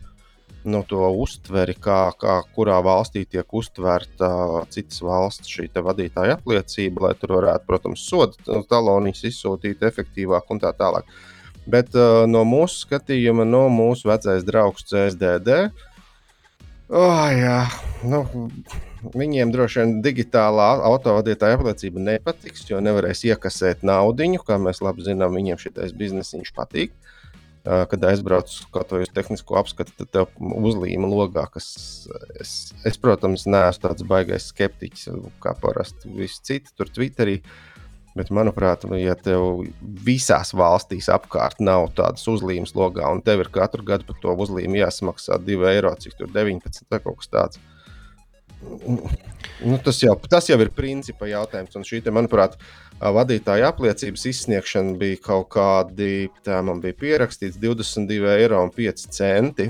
nu, to uztveri, kā, kā kurā valstī tiek uztverta citas valsts šī vadītāja apliecība, lai tur varētu, protams, sodu talonijas izsūtīt efektīvāk un tā tālāk. Bet uh, no mūsu skatījuma, no mūsu vecais draugs CSDD, oh, jā, nu, viņiem droši vien digitālā autovadītāja apliecība nepatiks, jo nevarēs iekasēt naudu, kā mēs labi zinām, viņiem šitais biznesiņš patīk. Uh, Kad aizbraucu kaut vai uz tehnisko apskatu, tad tev uzlīma logā, kas, es, es protams, neesmu tāds baisais skeptiķis, kā parasti visi citi tur Twitterī. Bet, manuprāt, ja tev visās valstīs apkārt nav tādas uzlīmes logā, un tev ir katru gadu par to uzlīmu jāsamaksā 2 eiro, cik tur 19 vai kaut kas tāds. Nu, tas, jau, tas jau ir principa jautājums. Un šī, te, manuprāt, vadītāja apliecības izsniegšana bija kaut kādi, tā man bija pierakstīts, 22 eiro un 5 centi.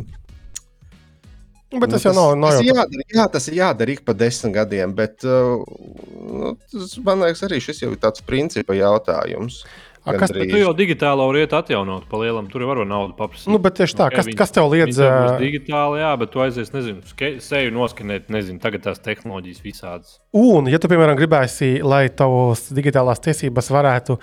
Bet tas jau nav. nav tas, jau jādara, jā, tas ir jādara ik pa desmit gadiem, bet uh, nu, tas, man liekas, arī šis jau ir tāds principa jautājums. A, kas Bet tu jau digitālo vari atjaunot, pa lielam. Tur var naudu paprasīt. Nu, bet tieši tā, kas- kas tev liedz, Digitāli, jā, bet tu aizies, nezinu, seju noskanēt, nezinu, tagad tās tehnoloģijas visādas. Un, ja tu, piemēram, gribēsi, lai tavas digitālās tiesības varētu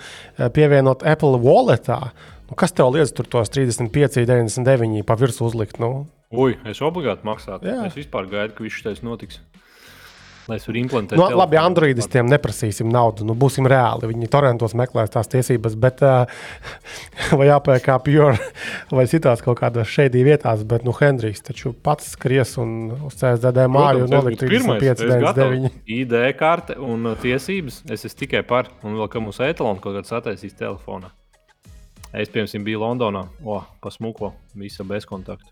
pievienot Apple Walletā, nu, kas tev liedz tur tos 35, 99 pa virsmu uzlikt? Nu? Ui, es obligāti maksātu. Jā. Es vispār gaidu, ka viss šis notiks. Lai es varētu implementēt. Nu, telefonu. labi, Androidistiem neprasīsim naudu. Nu, būsim reāli. Viņi torrentos meklēs tās tiesības, bet vai kā pure vai citās kaut kādās šeit vietās. Bet, nu, Hendrijs taču pats skries un uz CSDD māju nolikt būtu pirmais, 35, es gatavu. 99. ID karte un tiesības. Es esmu tikai par, un vēl kā mūsu etalons kaut kāds attaisīs telefonā. Es, piemēram, biju Londonā, o, pasmuko, visa bez kontakta.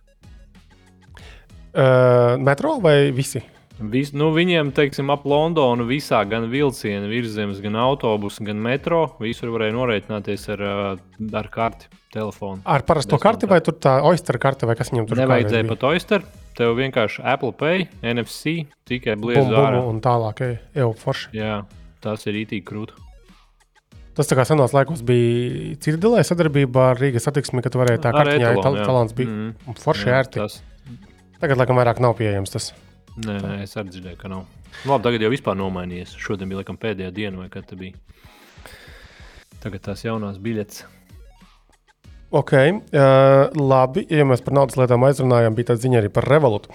Uh, metro vai visi? Vis, nu, viņiem, teiksim, ap Londonu visā, gan vilciena, virzemes, gan autobusu, gan metro, visur varēja norēķināties ar, uh, ar karti, telefonu. Ar parasto Bez karti vai tur tā oyster karte vai kas viņam tur Nevajadzēja kādreiz pat oyster. Tev vienkārši Apple Pay, NFC, tikai bija? ārā. un tālāk, jau forši. Jā, tas ir ītīgi krūti. Tas tā kā senos laikos bija Cirdilē sadarbība ar Rīgas satiksmi, ka tu varēji tā tal jā. talants bija. Mm. Forši Jā, ērti. Tas, Tagad, laikam, vairāk nav pieejams tas. Nē, nē, es arī dzirdēju, ka nav. Nu, Labi, tagad jau vispār nomainījies. Šodien bija laikam pēdējā diena, vai kad tā bija. Tagad tās jaunās biļetes. Ok, uh, labi. Ja mēs par naudas lietām aizrunājām, bija tāda ziņa arī par Revolutu.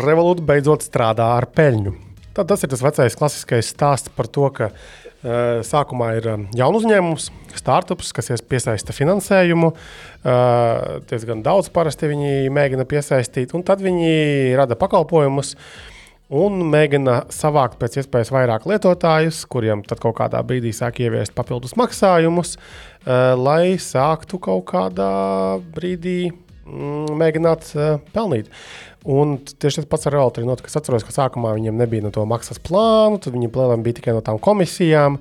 Revolutu beidzot strādā ar peļņu. Tad tas ir tas vecais klasiskais stāsts par to, ka uh, sākumā ir um, jaunu uzņēmums, startups, kas ies- piesaista finansējumu. Uh, diezgan daudz parasti viņi mēģina piesaistīt, un tad viņi rada pakalpojumus. Un mēģina savākt pēc iespējas vairāk lietotājus, kuriem tad kaut kādā brīdī sāk ieviest papildus maksājumus, lai sāktu kaut kādā brīdī mēģināt uh, pelnīt. Un tieši tas pats ar Revoltu arī notika. Es atceros, ka sākumā viņiem nebija no to maksas plānu, tad viņi plēnām bija tikai no tām komisijām.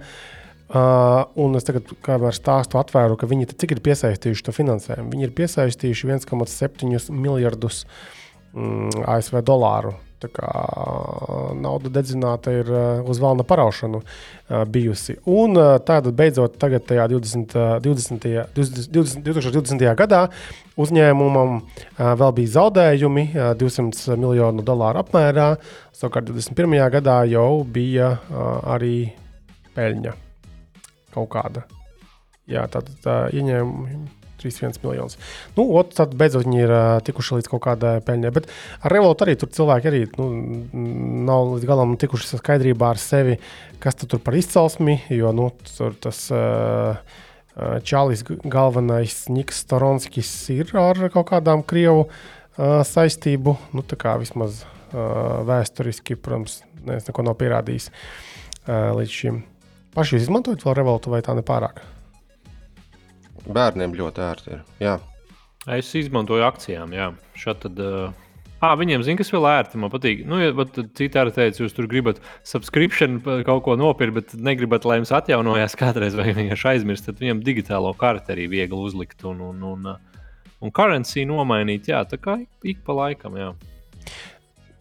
Uh, un es tagad, kā jau stāstu, atvēru, ka viņi cik ir piesaistījuši to finansējumu. Viņi ir piesaistījuši 1,7 miljardus mm, ASV dolāru. Kā nauda dedzināta ir uz vēlna paraušanu bijusi. Un tāda beidzot, tagad, tajā 20, uh, 20, 20, 20, 2020. gadā, uzņēmumam vēl bija zaudējumi uh, 200 miljonu dolāru apmērā. Savukārt 21. gadā jau bija arī peļņa kaut kāda. Jā, tātad tā, ieņēmumi 3,1 miljonus. Nu, ot, tad beidzot viņi ir uh, tikuši līdz kaut kādai peļņai. Bet ar Revolutu arī tur cilvēki arī nu, nav līdz galam tikuši skaidrībā ar sevi, kas tu tur par izcelsmi, jo nu, tur tas. Uh, Čālijs galvenais Niks Storonskis ir ar kaut kādām krievu uh, saistību. Nu, tā kā vismaz uh, vēsturiski, protams, neviens neko nav pierādījis uh, līdz šim. Paši jūs izmantojat vēl revoltu vai tā nepārāk? Bērniem ļoti ērti ir. Jā, Es izmantoju akcijām, jā. Šādi tad. Uh... Ah, viņiem zina, kas vēl ērti. Man patīk. Nu, ja citi arī teica, jūs tur gribat subscription kaut ko nopirkt, bet negribat, lai jums atjaunojās kādreiz, vai vienkārši aizmirst, tad viņam digitālo karti arī viegli uzlikt un, un, un, uh, un currency nomainīt. Jā, tā kā ik, pa laikam. Jā.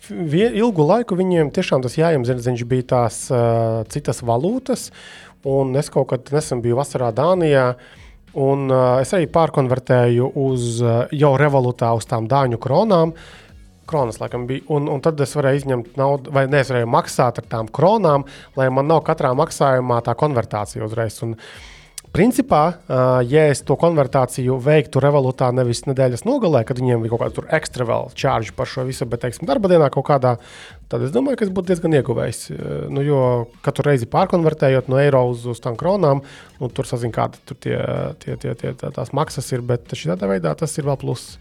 Ilgu laiku viņiem tiešām tas jāiemzina, viņš bija tās uh, citas valūtas, un es kaut kad nesen biju vasarā Dānijā. Un, uh, es arī pārkonvertēju uz uh, jau revolūtā, uz tām dāņu kronām. Kronas, laikam, bija. Un, un tad es varēju izņemt naudu, vai ne, es varēju maksāt ar tām kronām, lai man nav katrā maksājumā tā konvertācija uzreiz. Un, Principā, ja es to konvertāciju veiktu revolūtā nevis nedēļas nogalē, kad viņiem bija kaut kāda ekstra vēl čārģa par šo visu, bet, teiksim, darba dienā kaut kādā, tad es domāju, ka es būtu diezgan ieguvējis. Nu, jo katru reizi pārkonvertējot no eiro uz, uz tām kronām, nu, tur sazina, kāda tur tie, tie, tie, tie, tā- tās maksas ir, bet šādā veidā tas ir vēl pluss.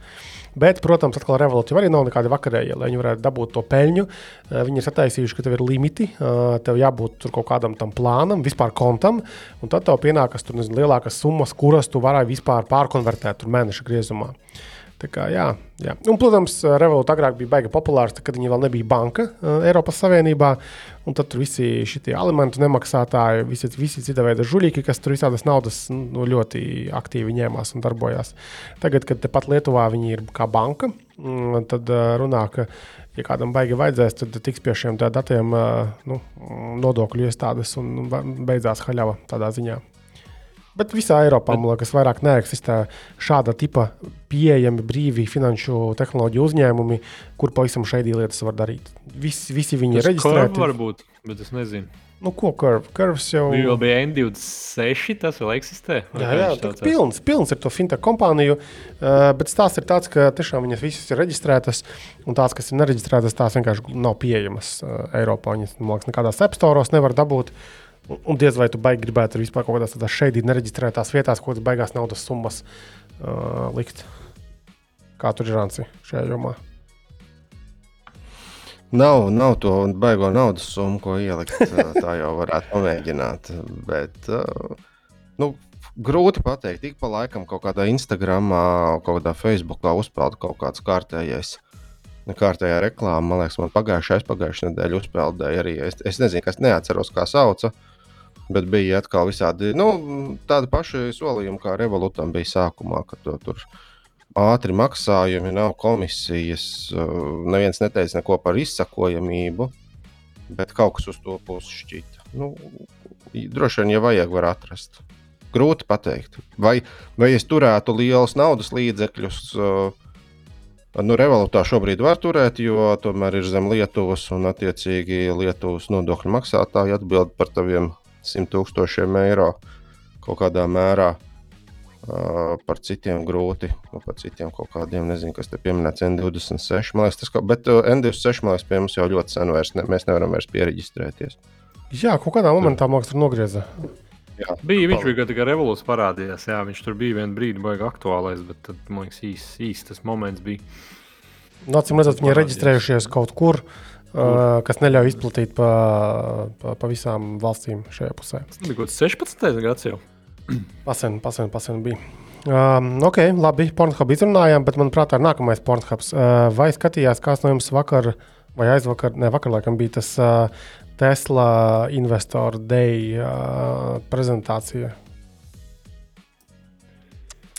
Bet, protams, atkal revolūcija arī nav nekāda vakarēja, lai viņi varētu dabūt to peļņu. Eh, Viņi ir sataisījuši, ka tev ir limiti, eh, tev jābūt kaut kādam tam plānam, vispār kontam, un tad tev pienākas tur nezinu, lielākas summas, kuras tu vari vispār pārkonvertēt mēneša griezumā. Tā kā, jā, jā. Un, protams, Revolūta agrāk bija baigi populārs, tad, kad viņi vēl nebija banka uh, Eiropas Savienībā. Un tad tur visi šie alimentu nemaksātāji, visi, visi cita veida žuļīgi, kas tur visādas naudas nu, ļoti aktīvi ņēmās un darbojās. Tagad, kad tepat Lietuvā viņi ir kā banka, tad uh, runā, ka, ja kādam baigi vajadzēs, tad tiks pie šiem datiem nu, nodokļu iestādes un beidzās haļava tādā ziņā. Bet visā Eiropā, man liekas, vairāk neeksistē šāda tipa pieejami brīvi finanšu tehnoloģiju uzņēmumi, kur pavisam šeit lietas var darīt. Visi, visi viņi ir Tas reģistrēti. Varbūt Bet es nezinu. Nu, ko kurvs? Jau Bija vēl bija N26, tas vēl eksistē. Jā, jā tā saucās? pilns, pilns ir to fintech kompāniju, uh, bet stāsts ir tāds, ka tiešām viņas visas ir reģistrētas, un tās, kas ir nereģistrētas, tās vienkārši nav pieejamas uh, Eiropā. Viņas, man liekas, nekādās apstākļos nevar dabūt. Un- Un diez vai tu baigi gribētu arī vispār kaut kādās šeit nereģistrētās vietās, ko tas beigās naudas summas uh, likt. Kā tur ir Ranci šajā jomā? Nav, nav to baigo naudas summu, ko ielikt. ā, Tā jau varētu pamēģināt. Bet ā, nu, grūti pateikt. Ik pa laikam kaut kādā Instagram, kaut kādā Facebookā uzpeld kaut kāds kārtējais. Kārtējā reklāmā, man liekas, man pagājušā, pagājušā nedēļa uzpeldēja arī. Es, es nezinu, kas neatceros, kā sauca. Bet bija atkal visādi nu, tādi paši solījumi, kā Revolutam bija sākumā, kad to tur ātri maksājumi, nav komisijas. uh, Neviens neteica neko par izsakojamību, bet kaut kas uz to pusi šķita. Nu, droši vien, ja vajag, var atrast. Grūti pateikt. Vai, vai es turētu lielus naudas līdzekļus? uh, Nu, revolūtā šobrīd var turēt, jo tomēr ir zem Lietuvas un, attiecīgi, Lietuvas nodokļu maksātāji atbild par taviem 100 tūkstošiem eiro kaut kādā mērā. Uh, par citiem grūti, nu, par citiem kaut kādiem, nezinu, kas te pieminēts N26. Man liekas, tas kaut, bet uh, N26 man liekas, pie mums jau ļoti sen vairs ne, mēs nevaram vairs pieregistrēties. Jā, kaut kādā momentā man liekas, tur nogrieza. Jā, Bija, viņš bija tikai revolūcija parādījās. Jā, viņš tur bija vienu brīdi, baigi aktuālais, bet tad, man liekas, īsts īs tas moments bija. Nu, Acīm redzot, viņi ir reģistrējušies kaut kur, uh, kas neļauj izplatīt pa, pa, pa visām valstīm šajā pusē. Tas bija kaut kas 16. gads jau. Pasen, pasen, pasen bija. Um, ok, labi, Pornhub izrunājām, bet manuprāt, ir nākamais Pornhubs. Uh, vai skatījās kāds no jums vakar vai aizvakar, ne vakar, laikam bija tas uh, Tesla Investor Day uh, prezentācija?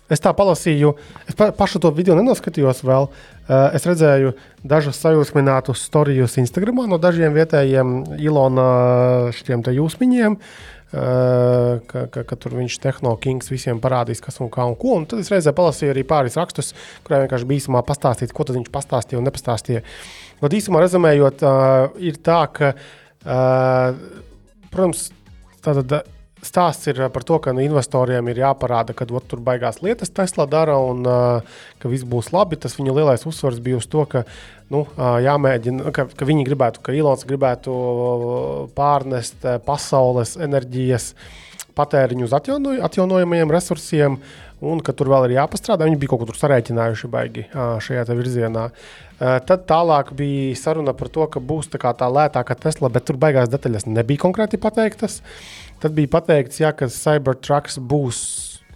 Es tā palasīju, es pa, pašu to video nenoskatījos vēl. Uh, es redzēju dažus sajūsminātus storijus Instagram no dažiem vietējiem Ilona šiem te jūsmiņiem. Uh, ka, ka, ka tur viņš tehnoloģijas visiem parādīs, kas un kā un ko. Un tad es reizē palasīju arī pāris rakstus, kuriem vienkārši bija īsumā pastāstīt, ko viņš pastāstīja un nepastāstīja. Bet īsumā rezumējot, uh, ir tā, ka, uh, protams, tātad stāsts ir par to, ka nu, investoriem ir jāparāda, ka ot, tur baigās lietas Tesla dara un uh, ka viss būs labi. Tas viņa lielais uzsvars bija uz to, ka, nu, uh, jāmēģina, ka, ka viņi gribētu, ka Ilons gribētu pārnest uh, pasaules enerģijas patēriņu uz atjauno, atjaunojamajiem resursiem. Un ka tur vēl ir jāpastrādā. Viņi bija kaut ko tur sarēķinājuši baigi uh, šajā virzienā. Uh, tad tālāk bija saruna par to, ka būs tā, tā lētāka Tesla, bet tur baigās detaļas nebija konkrēti pateiktas. Tad bija pateikts, jā, ka Cybertrucks būs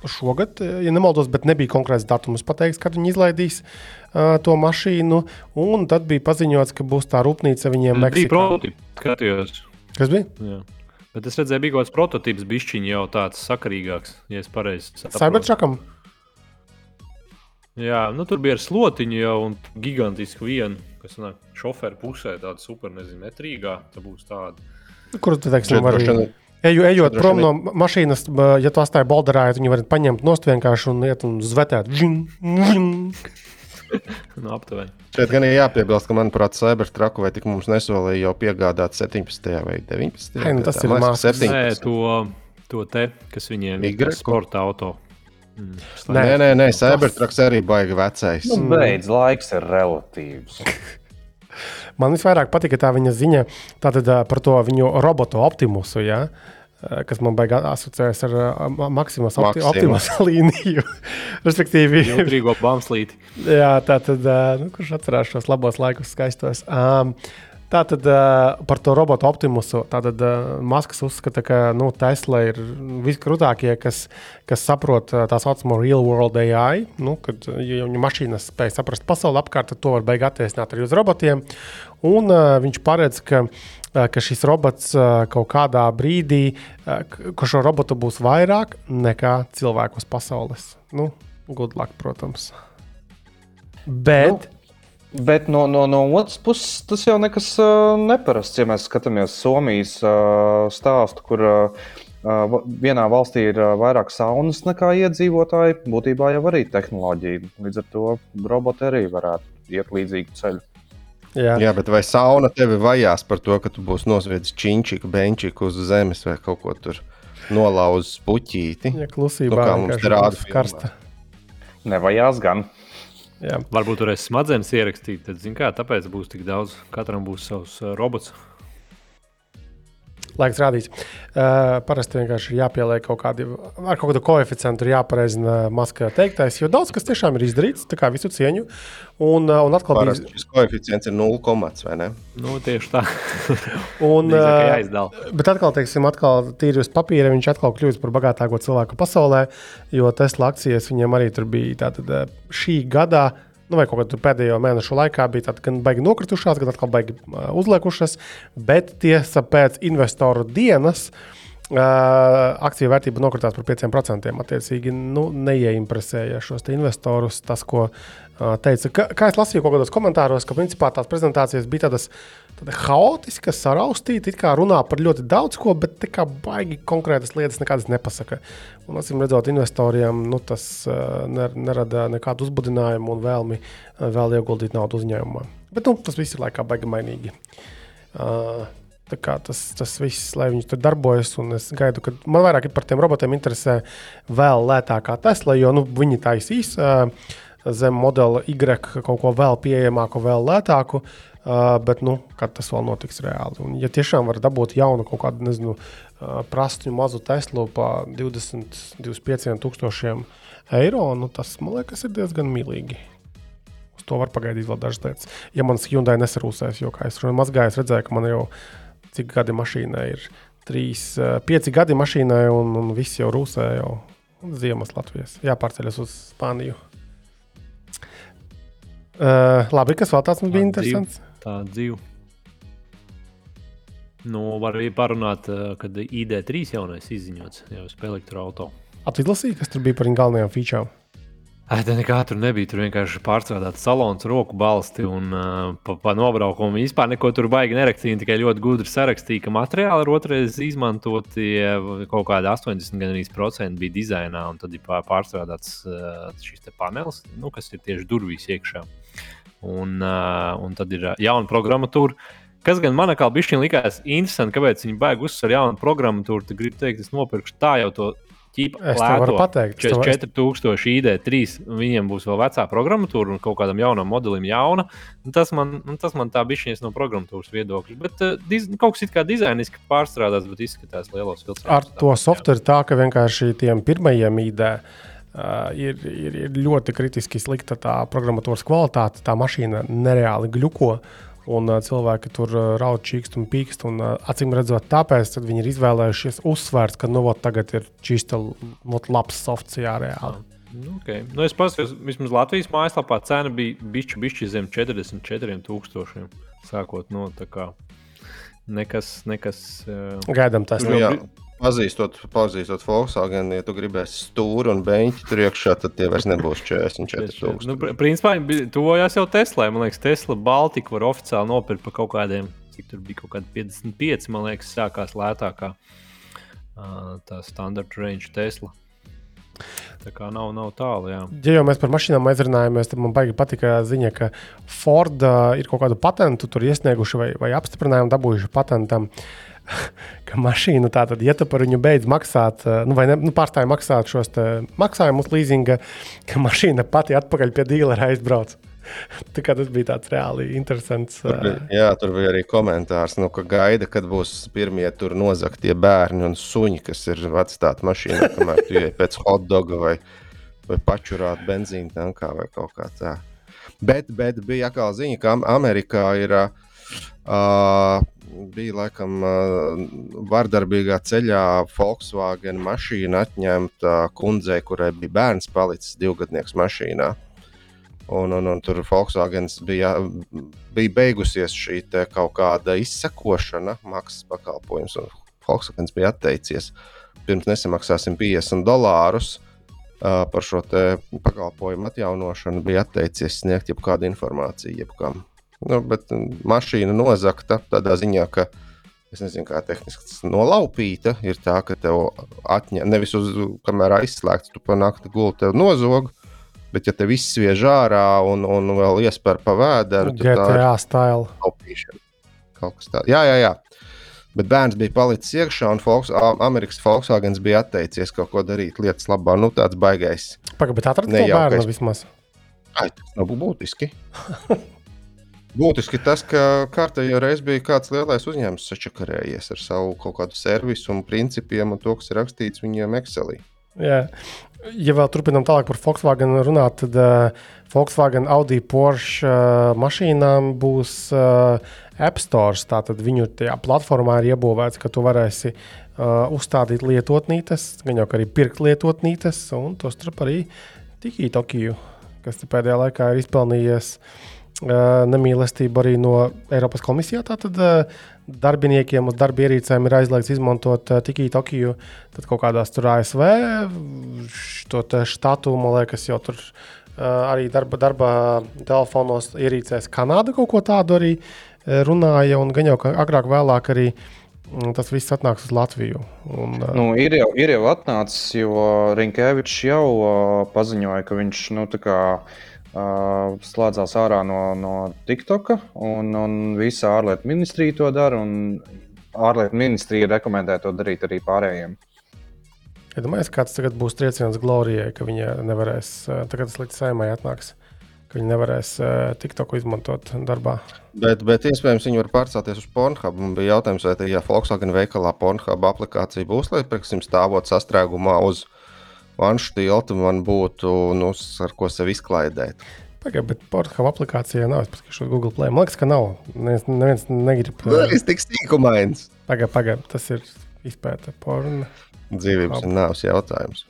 šogad, ja nemaldos, bet nebija konkrēts datums pateikts, kad viņi izlaidīs uh, to mašīnu. Un tad bija paziņots, ka būs tā rūpnīca viņiem Bija Meksikā. prototyps, skatījos. Kas bija? Jā. Bet es redzēju, bija kaut kāds prototyps, bišķiņš jau tāds sakarīgāks, ja es pareizi saprotu. Cybertruckam? Jā, nu tur bija ar slotiņu jau un gigantisku vienu, kas nāk šoferu pusē, tāda super, nezinu, metrīgā. Tā būs tāda. Kur tu teiksi, Šeit var droši vien- Eju, ejot prom no mašīnas, ja tu atstāji balderājot, viņi var paņemt nost vienkārši un iet un zvetēt. Žing. Nu, aptuveni. Šeit gan ir jāpiebilst, ka, manuprāt, Cybertruck vai tik mums nesolīja jau piegādāt 17. vai 19. Ai, nu tas gadā. ir mākslas. 17. Nē, to, to te, kas viņiem ir sporta auto. Mm, Nē. Nē, nē, nē Cybertrucks arī baigi vecais. Nu, beidz, laiks ir relatīvs. Man visvairāk patika tā viņa ziņa tātad, par to viņu robotu Optimusu. Ja? Kas man beigās asociējas ar ā, Ma- Maximas opti Maximus. Optimus līniju. Respektīvi, Jūtīgo bamslīti. Jā, tā tad, nu, kurš atcerās šos labos laikus, skaistos. Um, tā tad par to robotu optimusu. Tātad Maskas uzskata, ka nu, Tesla ir viskrūtākie, kas, kas saprot tā saucamo real world AI. Nu, kad ja mašīnas spēj saprast pasauli apkārt, tad to var beigās attiecināt arī uz robotiem. Un viņš paredz, ka ka šis robots kaut kādā brīdī, ka šo robotu būs vairāk nekā cilvēku uz pasaules. Nu, good luck, protams. Bet Bet no, no, no otras puses, tas jau nekas uh, neparasts. Ja mēs skatāmies Somijas uh, stāstu, kur uh, vienā valstī ir uh, vairāk saunas nekā iedzīvotāji, būtībā jau arī tehnoloģija. Līdz ar to roboti arī varētu iet līdzīgu ceļu. Jā. Jā, bet vai sauna tevi vajās par to, ka tu būsi nosviedis činčiku, benčiku uz zemes vai kaut ko tur nolauzis puķīti? Ja klusībā Nu, kā mums rāda karsta. Nevajās gan. Jā. Varbūt tur es smadzenes ierakstīju, tad, zin kā, tāpēc būs tik daudz. Katram būs savs uh, robots. Laiks rādīs. Uh, parasti vienkārši ir jāpieliek kaut kādi, ar kaut kādu koeficientu, ir jāpareizina maskā teiktais, jo daudz kas tiešām ir izdarīts, tā kā visu cieņu. Un, uh, un atkal bija. Šis koeficients ir 0,5 vai ne? Nu, tieši tā. Un, uh. Bet atkal, teiksim, atkal tīri uz papīra viņš atkal kļūst par bagātāko cilvēku pasaulē, jo Tesla akcijas viņam arī tur bija tātad, eh, šī gada. Nu, vai kaut kādā pēdējo mēnešu laikā bija tādas gan baigi nokritušās, gan atkal baigi uh, uzliekušas, bet tiesa pēc investoru dienas uh, akciju vērtība nokritās par 5%. Attiecīgi, nu, neieinteresēja šos investorus tas, ko uh, teica. Ka, kā es lasīju kaut kādos komentāros, ka principā tās prezentācijas bija tādas tāda haotiska, saraustīta, it kā runā par ļoti daudz ko, bet tā kā baigi konkrētas lietas nekādas nepasaka. Un, acīm redzot, investoriem nu, tas uh, ner nerada nekādu uzbudinājumu un vēlmi uh, vēl ieguldīt naudu uzņēmumā. Bet nu, tas viss ir laikā baigi mainīgi. Uh, tas, tas viss, lai viņi tur darbojas, un es gaidu, ka man vairāk par tiem robotiem interesē vēl lētākā Tesla, jo nu, viņi taisīs uh, zem modela Y kaut ko vēl pieejamāku, vēl lētāku. Uh, bet, nu, kad tas vēl notiks reāli. Un, ja tiešām var dabūt jaunu kaut kādu, nezinu, uh, prastu mazu Teslu par 20, 25 tūkstošiem eiro, nu, tas man liekas, ir diezgan mīlīgi. Uz to var pagaidīt vēl dažas lietas. Ja mans Hyundai nesarūsēs, jo, kā es runāju, mazgāju, es redzēju, ka man jau cik gadi mašīnai ir. Trīs, uh, pieci gadi mašīnai, un, un viss jau rūsē jau ziemas Latvijas. Jāpārceļas uz Spāniju. Uh, labi, kas vēl tāds mums bija interesants? Tā dzīve. Nu, var arī parunāt, eh, kad ID3 jaunais izziņots jau uz elektroautorāta. Atlasīja, kas tur bija par galvenajām feature. Tā nekā tur nebija. Tur vienkārši pārstrādāts salons, roku balsti un uh, pa, pa nobraukumu. Vispār neko tur baigi nerakstīja. Tikai ļoti gudri sarakstīja, ka materiāli ir otrreiz izmantoti. Kaut kāda 80% bija dizainā, un tad ir pār- pārstrādāts uh, šis panelis, nu, kas ir tieši durvīs iekšā. Un, uh, un tad ir uh, jauna programmatūra. Kas gan man kā bija likās interesanti, kāpēc viņi baigi uzsver jaunu programmatūru. Tad gribu teikt, es nopirkšu tā jau to ķīpu. Es to varu pateikt. Varu- 4000 ID3, un viņiem būs vēl vecā programmatūra un kaut kādam jaunam modelim jauna. Un Tas man, un tas man tā bija no programmatūras viedokļa. Bet uh, diz, kaut kas it kā dizainiski pārstrādāts, bet izskatās lielos filtros. Ar to softveru tā, ka vienkārši tiem pirmajiem ID. Uh, ir, ir, ir ļoti kritiski slikta tā programmatūras kvalitāte. Tā mašīna nereāli gluko, un uh, cilvēki tur uh, raud, čīkst un pīkst. Un, uh, acīm redzot, tāpēc viņi ir izvēlējušies uzsvērt, ka nu, vot, tagad ir čista vot, labs softs, jā, reāli. Nu, okay. nu, es paskatījos, vismaz Latvijas mājaslapā cena bija bišķi, bišķi zem 44,000. Sākot no tā kā nekas, nekas. Uh, Gaidām tas. Nu, jā, pazīstot, pazīstot Volkswagen, ja tu gribēsi stūri un beņķi tur iekšā, tad tie vairs nebūs 44 tūkstoši. Nu, pr- principā tuvojās jau Tesla. Man liekas, Tesla Baltika var oficiāli nopirkt par kaut kādiem, cik tur bija kaut kādi 55, man liekas, sākās lētākā uh, tā standarta range Tesla. Tā kā nav, nav tālu. Jā. Ja jau mēs par mašīnām aizrunājamies, tad man baigi patika ziņa, ka Ford uh, ir kaut kādu patentu tur iesnieguši vai, vai apstiprinājumu dabūjuši patentam. Ka mašīna tātad, ja tu par viņu beidz maksāt, uh, nu, vai ne, nu, pārstāj maksāt šos maksājumus, leasinga, ka mašīna pati atpakaļ pie dīlera aizbrauc. Tā kā tas bija tāds reāli interesants. Tur Uh, bija, jā, tur bija arī komentārs, nu, ka gaida, kad būs pirmie tur nozagtie bērni un suņi, kas ir atstāti mašīnā, kamēr tu ej pēc hotdoga vai, vai pačurāt benzīna tankā vai kaut kā tā. Bet, bet bija atkal ziņa, ka Am- Amerikā ir. Uh, bija laikam uh, vardarbīgā ceļā Volkswagen mašīna atņemta kundzei, kurai bija bērns palicis divgadnieks mašīnā. Un, un, un tur Volkswagen bija, bija beigusies šī kaut kāda izsekošana, maksas pakalpojums. un Volkswagen bija atteicies. Pirms nesamaksāsim 50 dolārus uh, par šo pakalpojumu atjaunošanu, bija atteicies sniegt jebkādu informāciju. Jebkam. Nu, bet mm, mašīna nozagta tādā ziņā, ka es nezinu, kā tehniski tas nolaupīta. Ir tā, ka tev atņem, nevis uz kamēr aizslēgts, tu panākti gulti, tev nozog. Bet, ja te viss sviež ārā un, un vēl iespēja pa vēderu, tad tā ir GTA stila. taupīšana. Kaut kas tāds. Jā, jā, jā. Bet bērns bija palicis iekšā, un Volks, Amerikas Volkswagen bija atteicies kaut ko darīt lietas labā. Nu, tāds baigais. Pagaidām, bet Nejaukais. bērnu vismaz. Ai, tas nav būtiski. Būtiski tas, ka kārtējo reizi bija kāds lielais uzņēmums sačakarējies ar savu kaut kādu servisu un principiem un to, kas ir rakstīts viņiem Excelī. Jā. Ja vēl turpinām tālāk par Volkswagen runāt, tad uh, Volkswagen, Audi, Porsche uh, mašīnām būs uh, App Store. Tātad viņu tajā platformā ir iebūvēts, ka tu varēsi uh, uzstādīt lietotnītes, gan jau arī pirkt lietotnītes, un to starp arī Tiki Tokiju, kas pēdējā laikā ir izpelnījies uh, nemīlestību arī no Eiropas komisijā. Tātad uh, darbiniekiem uz darba ierīcēm ir aizliegts izmantot uh, Tiki Tokiju. Tad kaut kādās tur ASV, te štatu, man liekas, jau tur uh, arī darba, darba telefonos ierīcēs Kanāda kaut ko tādu arī uh, runāja. Un gan jau agrāk, vēlāk arī mm, tas viss atnāks uz Latviju. Un, uh, Nu, ir, jau, ir jau atnācis, jo Rinkēvičs jau uh, paziņoja, ka viņš nu, tā kā, uh, slēdzās ārā no, no TikToka, un, un visa ārlietu ministrija to dara. un Ārlietu ministrija rekomendē to darīt arī pārējiem. Ja kāds tagad būs trieciens Glorijai, ka viņa nevarēs, tagad tas līdz sēmai atnāks, ka viņa nevarēs eh, TikToku izmantot darbā. Bet, bet iespējams, viņi var pārcelties uz Pornhub. Man bija jautājums, vai tajā Volkswagen veikalā Pornhub aplikācija būs, lai, piemēram, stāvot sastrēgumā uz vanšu tiltu, man būtu, nu, ar ko sev izklaidēt. Pagaidiet, bet Pornhub aplikācijā nav. Es paskatīšu, Google Play. Man liekas, ka nav. Neviens, neviens negrib. Tas tik sīkumains. Pagaidiet, pagaidiet, tas ir izpēta porno. Dzīvības un nāves jautājums.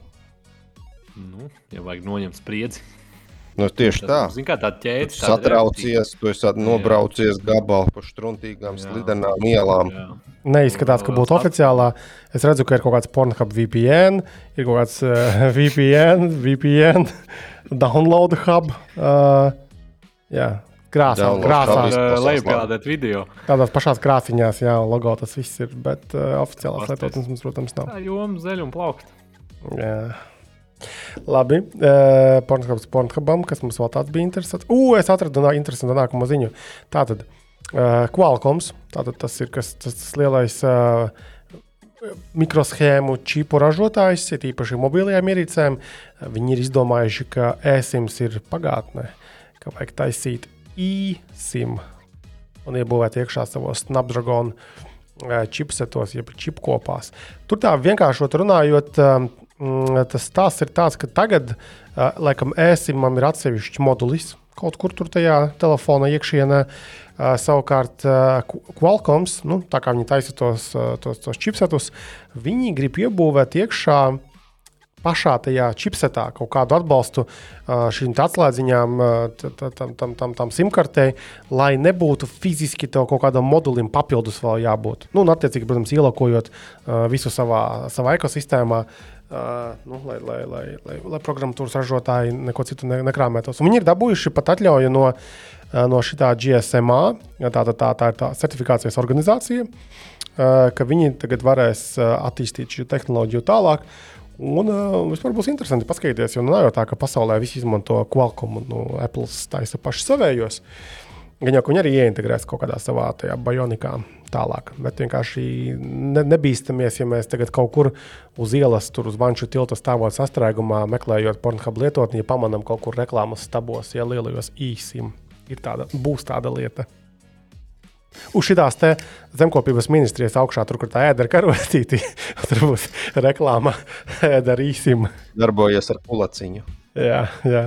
Nu, ja vajag noņemt spriedzi. Nu, tieši tā. Zini, kā tāda ķēde. Tu satraucies, tu esi nobraucies gabalā pa struntīgām, Jā. slidenām ielām. Jā. Neizskatās, ka būtu oficiālā. Es redzu, ka ir kaut kāds Pornhub VPN, ir kaut kāds uh, VPN, VPN, download hub. Uh, jā, krāsā, krāsā. Lejupielādēt video. Tādās pašās krāsiņās, jā, logo tas viss ir, bet uh, oficiālās lietotnes mums, protams, nav. Tā joma zeļa un plaukta. Jā. Labi, uh, Pornhubs Pornhubam, kas mums vēl tāds bija interesants. Ugh, es atradu nā, interesantu nākamo ziņu. Tātad, uh, Qualcomm, tātad tas ir kas, tas, tas lielais uh, mikroshēmu čipu ražotājs, ir īpaši mobilajām ierīcēm. Viņi ir izdomājuši, ka e-sims ir pagātnē, ka vajag taisīt e-sim un iebūvēt iekšā savos Snapdragon eh, chipsetos, jeb čipkopās. Tur tā vienkāršot runājot, um, tas stāsts ir tāds, ka tagad, laikam, e-simam ir atsevišķs modulis kaut kur tur tajā telefona iekšienē. Savukārt, Qu- Qualcomms, nu, tā kā viņi taisa tos, tos, tos chipsetus, viņi grib iebūvēt iekšā pašā tajā chipsetā kaut kādu atbalstu šīm atslēdziņām, tam, tam, tam, tam simkartei, lai nebūtu fiziski tev kaut kādam modulim papildus vēl jābūt. Nu, un, attiecīgi, protams, ielakojot visu savā, savā ekosistēmā. Uh, nu, lai, lai, lai, lai, lai programmatūras ražotāji neko citu ne, nekrāmētos. Un viņi ir dabūjuši pat atļauju no, no šī GSMA, tā, tā, tā, tā ir tā certifikācijas organizācija, uh, ka viņi tagad varēs attīstīt šo tehnoloģiju tālāk. Un uh, vispār būs interesanti paskatīties, jo nu, nav jau tā, ka pasaulē visi izmanto Qualcomm un nu, Apple taisa paši savējos. Gan jau ka viņi arī ieintegrēs kaut kādā savā tajā bajonikā tālāk. Bet vienkārši ne, nebīstamies, ja mēs tagad kaut kur uz ielas, tur uz vanšu tilta stāvot sastrēgumā, meklējot pornogrāfiju lietotni, ja pamanām kaut kur reklāmas stabos, ja lielajos īsim. Ir tāda, būs tāda lieta. Uz šīs zemkopības ministrijas augšā, tur, kur tā ēda ir karotīte, tur būs reklāma ēda ar īsim. Darbojies ar pulaciņu. Jā, jā.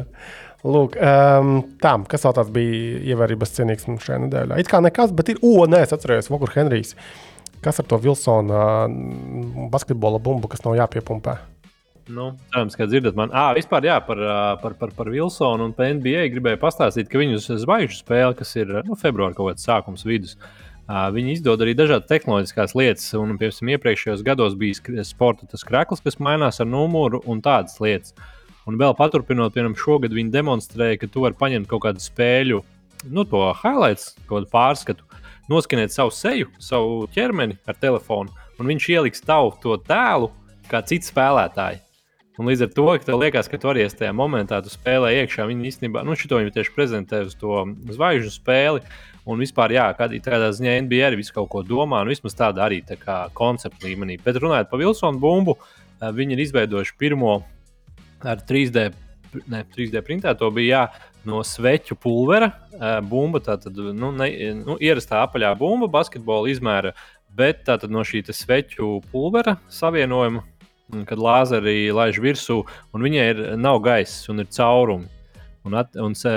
Lūk, um, tā, kas tāds bija ievērības cienīgs mums šajā nedēļā? It kā nekas, bet ir, o, nē, es atceros, Vokur Henrijs. Kas ar to Vilsona uh, basketbola bumbu, kas nav jāpiepumpē? Nu, cerams, ka dzirdat man. Ah, vispār, jā, par, par, par, par Wilsonu un par NBA gribēju pastāstīt, ka viņu zvaigžņu spēle, kas ir nu, februāra kaut kāds sākums vidus, ā, viņi izdod arī dažādas tehnoloģiskās lietas. Un, piemēram, iepriekšējos gados bija sporta krekls, kas mainās ar numuru un tādas lietas. Un vēl paturpinot, piemēram, šogad viņi demonstrēja, ka tu vari paņemt kaut kādu spēļu, nu, to highlights, kaut kādu pārskatu, noskanēt savu seju, savu ķermeni ar telefonu, un viņš ieliks tavu to tēlu kā citu spēlētāju. Un līdz ar to, ka tev liekas, ka tu arī tajā momentā, tu spēlē iekšā. Viņi īstenībā, nu, šito viņi tieši prezentē uz to zvaigžņu spēli. Un vispār, jā, kādā tādā ziņā NBA arī visu kaut ko domā, un vismaz tāda arī tā kā koncepta līmenī. Bet runājot par Vilsonu bumbu, eh, viņi ir izveidojuši pirmo ar 3D, ne, 3D printēto bija jā, no sveķu pulvera bumba. Tātad, nu, ne, nu, ierastā apaļā bumba, basketbola izmēra, bet tātad no šī sveķu pulvera savienojuma kad lāzeri laiž virsū, un viņai ir, nav gaisa un ir caurumi. Un, at, un se,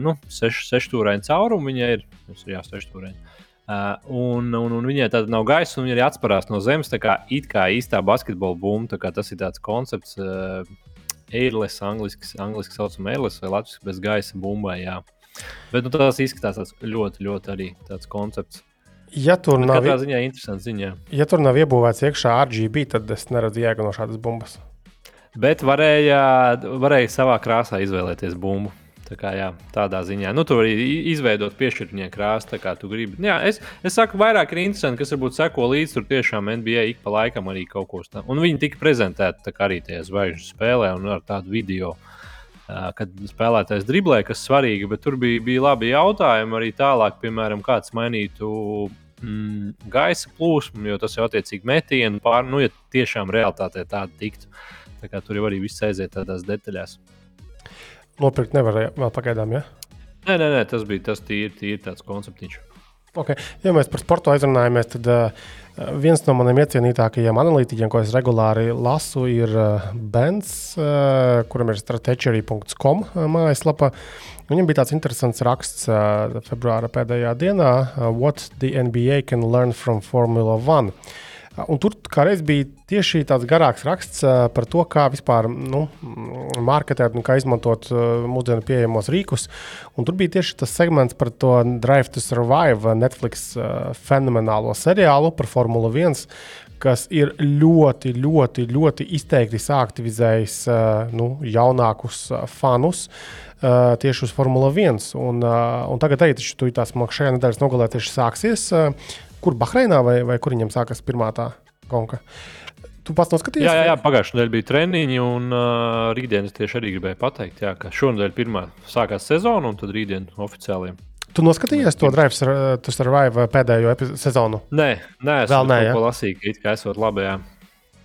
nu, seš, sešstūraini caurumi viņai ir. Jā, sešstūraini. Uh, un, un, un viņai tāda nav gaisa, un viņa arī atsparās no zemes. Tā kā it kā īstā basketbola bumba, tas ir tāds koncepts, uh, airless, angliski saucamā airless vai latviešu bez gaisa bumbai. Jā. Bet nu, tas izskatās ļoti, ļoti arī tāds koncepts. Ja tur Bet nav, ziņā ziņā. ja tur nav iebūvēts iekšā RGB, tad es neredzu jēgu no šādas bumbas. Bet varēja, varēja savā krāsā izvēlēties bumbu. Tā kā, jā, tādā ziņā. Nu, tu vari izveidot, piešķirt viņai krāsu, kā tu gribi. Jā, es, es saku, vairāk ir interesanti, kas varbūt seko līdzi tur tiešām NBA ik pa laikam arī kaut ko tādu. Un viņi tika prezentēti arī tajā zvaigžņu spēlē un ar tādu video. Kad spēlētājs driblē, kas svarīgi, bet tur bija, bija labi jautājumi arī tālāk, piemēram, kāds mainītu mm, gaisa plūsmu, jo tas jau attiecīgi metienu pār, nu, ja tiešām realitātē tāda tiktu. Tā kā tur jau arī viss aiziet tādās detaļās. Nopirkt nevarēja vēl pagaidām. Ja? Nē, nē, nē, tas bija tas tīri, tīri tāds konceptiņš. Okay. Ja mēs par sportu aizrunājamies, tad uh, viens no maniem iecienītākajiem analītiķiem, ko es regulāri lasu, ir uh, Bens, uh, kuram ir strateģija.com mājaslapa. Viņam bija tāds interesants raksts uh, februāra pēdējā dienā, uh, What the NBA can learn from Formula One. Un tur kādreiz bija tieši tāds garāks raksts par to, kā vispār nu, marketēt un kā izmantot mūsdienu pieejamos rīkus. Un tur bija tieši tas segments par to Drive to Survive, Netflix fenomenālo seriālu par Formuli 1 kas ir ļoti, ļoti, ļoti izteikti sāktivizējis nu, jaunākus fanus. Uh, tieši uz Formula 1. Un, uh, un tagad, taču, tu tās šajā nedēļas nogalē tieši sāksies. Uh, kur Bahreinā vai, vai kur viņam sākas pirmā tā konka? Tu pats noskatījies? Jā, jā, jā pagājušajā nedēļā bija treniņi, un uh, rītdien es tieši arī gribēju pateikt, jā, ka šonadēļ pirmā sākās sezona, un tad rītdien oficiāliem. Tu noskatījies to Drive to Survive pēdējo sezonu? Nē, nē es vēl neesmu. Ja? lasīju, ka esot labi.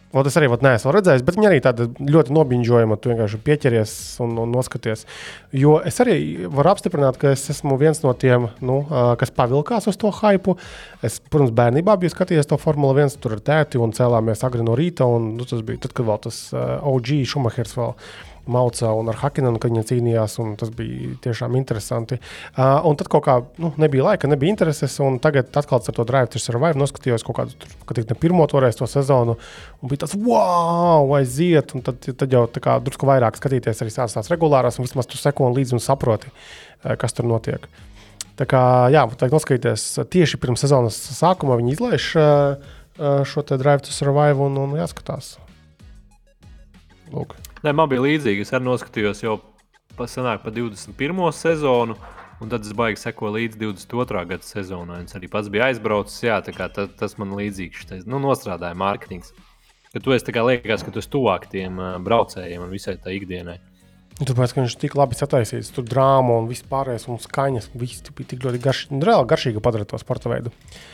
Jā. O, tas arī neesmu redzējis, bet viņa arī tāda ļoti nobiņģojama. Tu vienkārši pieķeries un, un noskaties. Jo es arī varu apstiprināt, ka es esmu viens no tiem, nu, kas pavilkās uz to hypu. Es, protams, bērnībā biju skatījies to Formuli 1, tur ar tēti un cēlāmies agri no rīta. Un, nu, tas bija tad, kad vēl tas OG Šumahers vēl Mauca un ar Hakinenu, kad viņi cīnījās. Tas bija tiešām interesanti. Uh, un tad kaut kā nu, nebija laika, nebija intereses. Tagad, atkal ar to Drive to Survive, noskatījos kaut kādu, kad ne pirmo toreiz to sezonu. Un bija tas, wow, aiziet. Un tad, tad jau kā, drusku vairāk skatīties arī tās regulārās, un vismaz tu seko līdzi un saproti, kas tur notiek. Tā kā, jā, tā noskatīties tieši pirms sezonas sākuma, viņi izlaiž šo te Drive to Survive un, un jāskatās. Lūk. Nē, man bija līdzīgi. Es arī noskatījos jau pasanāk pa 21. sezonu. Un tad es baigi sekoju līdz 22. gada sezonai. Es arī pats biju aizbraucis. Jā, tā, tas man līdzīgs. Šitais, nu, nostrādāja mārketings. Ka tu esi liekas, ka tu esi tuvāk tiem uh, braucējiem un visai tā ikdienai. Tāpēc, ka viņš tik labi sataisīts, tur drāma un viss pārējais, un skaņas. Viss bija tik ļoti garš, reāli garšīgi padarīt to sporta veidu. Uh,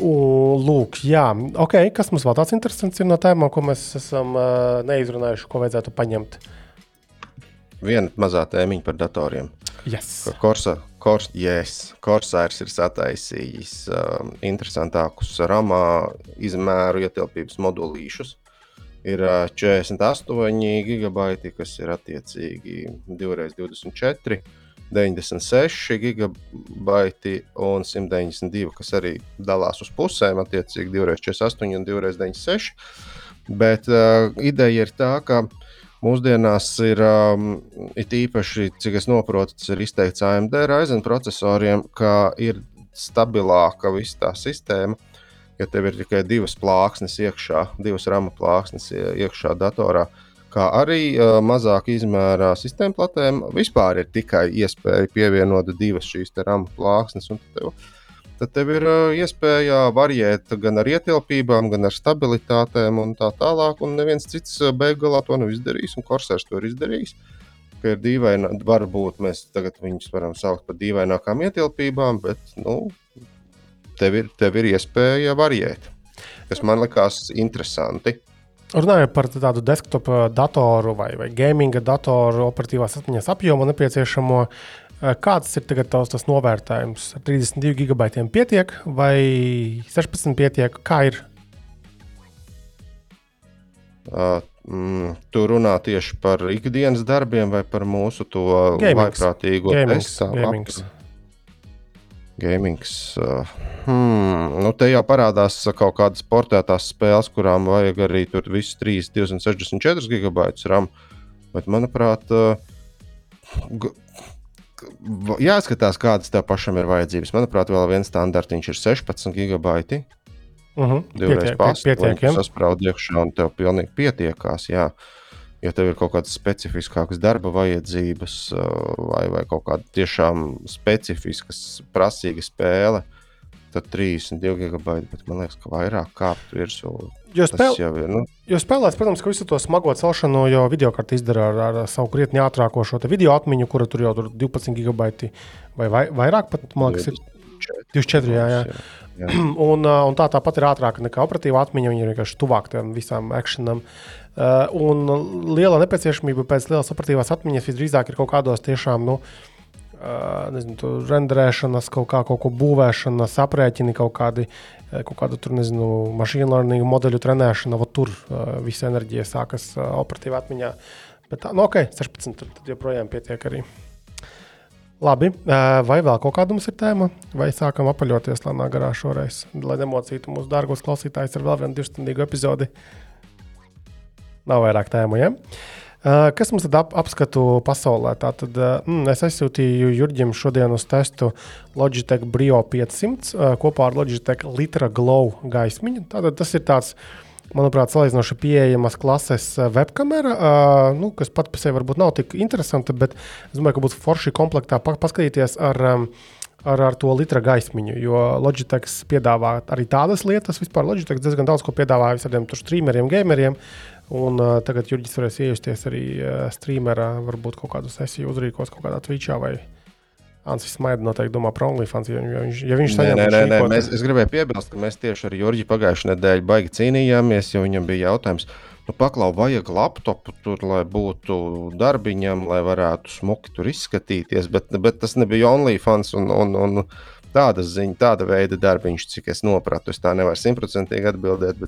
Lūk, jā, ok. Kas mums vēl tāds interesants ir no tēmām, ko mēs esam uh, neizrunājuši, ko vajadzētu paņemt? Viena mazā tēmiņa par datoriem. Yes. Korsa, kors, yes. Korsairs ir sataisījis uh, interesantākus ramā izmēru ietilpības modulīšus. Ir uh, 48 gigabaiti, kas ir attiecīgi 2x24 96 gigabaiti un 192, kas arī dalās uz pusēm, attiecīgi 248 un 296. Bet uh, ideja ir tā, ka mūsdienās ir um, it īpaši, cik es saprotu, tas ir izteikts AMD Ryzen procesoriem, ka ir stabilāka visa tā sistēma. Ja tev ir tikai divas plāksnes iekšā, divas rama plāksnes iekšā datorā, uh, kā arī uh, mazāk izmērā sistēmu platēm. Vispār ir tikai iespēja pievienot divas šīs RAM plāksnes. tad tev ir uh, iespēja variēt gan ar ietilpībām, gan ar stabilitātēm un tā tālāk. Un neviens cits beigās galā to nav izdarījis, un Korsērs to ir izdarījis. Ir dīvaini, varbūt mēs tagad viņus varam saukt par dīvainākām ietilpībām, bet nu, tev, ir, tev ir iespēja variēt, kas man likās interesanti. Runājot par tādu desktop datoru vai, vai gaming datoru operatīvās atmiņas apjomu nepieciešamo, kāds ir tagad tavs tas novērtējums? Ar 32 gigabaitiem pietiek vai 16 pietiek? Kā ir? Uh, mm, tu runā tieši par ikdienas darbiem vai par mūsu to vaiprātīgo testu? Gamings. Uh, hmm, nu te jau parādās kaut kādas portētās spēles, kurām vajag arī tur visus 3, 264 gigabaitus RAM. Bet, manuprāt, uh, jāskatās, kādas tev pašam ir vajadzības. Manuprāt, vēl viens standartiņš ir 16 gigabaiti. Uh -huh. Divreiz pārspīlēt, sasprāst iekšā, un tev pilnīgi pietiekās. Jā ja tev ir kaut kādas specifiskākas darba vajadzības, vai, vai kaut kāda tiešām specifiska, prasīga spēle, tad 32 gigabaiti, bet man liekas, ka vairāk kāptu virsū. Jo, spēl... ir, nu... jo spēlēs, protams, ka visu to smago celšanu jau video kartē izdara ar, ar savu krietni ātrāko šo video atmiņu, kura tur jau tur 12 gigabaiti vai, vai vairāk, pat, man liekas, ir 24. Jā, jā. Jā. un, un tā tāpat ir ātrāka nekā operatīva atmiņa. Viņa ir vienkārši tuvāk tam visam akcionam. Uh, un liela nepieciešamība pēc lielas operatīvās atmiņas visdrīzāk ir kaut kādos tiešām. Nu, Uh, nezinu, renderēšanas, kaut kā kaut ko būvēšanas, aprēķini, kaut kādi, kaut kādu tur, nezinu, mašīnu learning modeļu trenēšana, va tur visa enerģija sākas operatīvā atmiņā. Bet tā, nu, ok, 16, tad, tad joprojām pietiek arī. Labi, vai vēl kaut kāda mums ir tēma, vai sākam apaļoties lēnā garā šoreiz, lai nemocītu mūsu dārgos klausītājus ar vēl vienu divstundīgu epizodi. Nav vairāk tēmu. Ja? Uh, kas mums tad ap, apskatu pasaulē? Tātad, uh, mm, es aizsūtīju Jurģim šodien uz testu Logitech Brio 500 uh, kopā ar Logitech Litra Glow gaismiņu. Tātad tas ir tāds, manuprāt, salīdzinoši pieejamas klases webkamera, uh, nu, kas pat par sevi varbūt nav tik interesanta, bet es domāju, ka būs forši komplektā paskatīties ar um, ar, ar to litra gaismiņu. Jo Logitech piedāvā arī tādas lietas. Vispār Logitech diezgan daudz ko piedāvā visādiem streameriem, gameriem. Un, uh, tagad Jurģis varēs iejusties arī uh, streamerā, varbūt kaut kādu sesiju uzrīkos kaut kādā Twitchā vai Ansis Maida noteikti domā par OnlyFans. Ja, viņš, ja viņš saņem nē, nē, nē, mēs, es gribēju piebilst, ka mēs tieši ar Jurģi pagājušajā nedēļā baigi cīnījāmies, jo viņam bija jautājums, nu, paklau, vajag laptopu tur, lai būtu darbiņam, lai varētu smuki tur izskatīties, bet, bet tas nebija OnlyFans un, un, un tāda ziņa, tāda veida darbiņš, cik es sapratu. Es tā nevaru simtprocentīgi atbildēt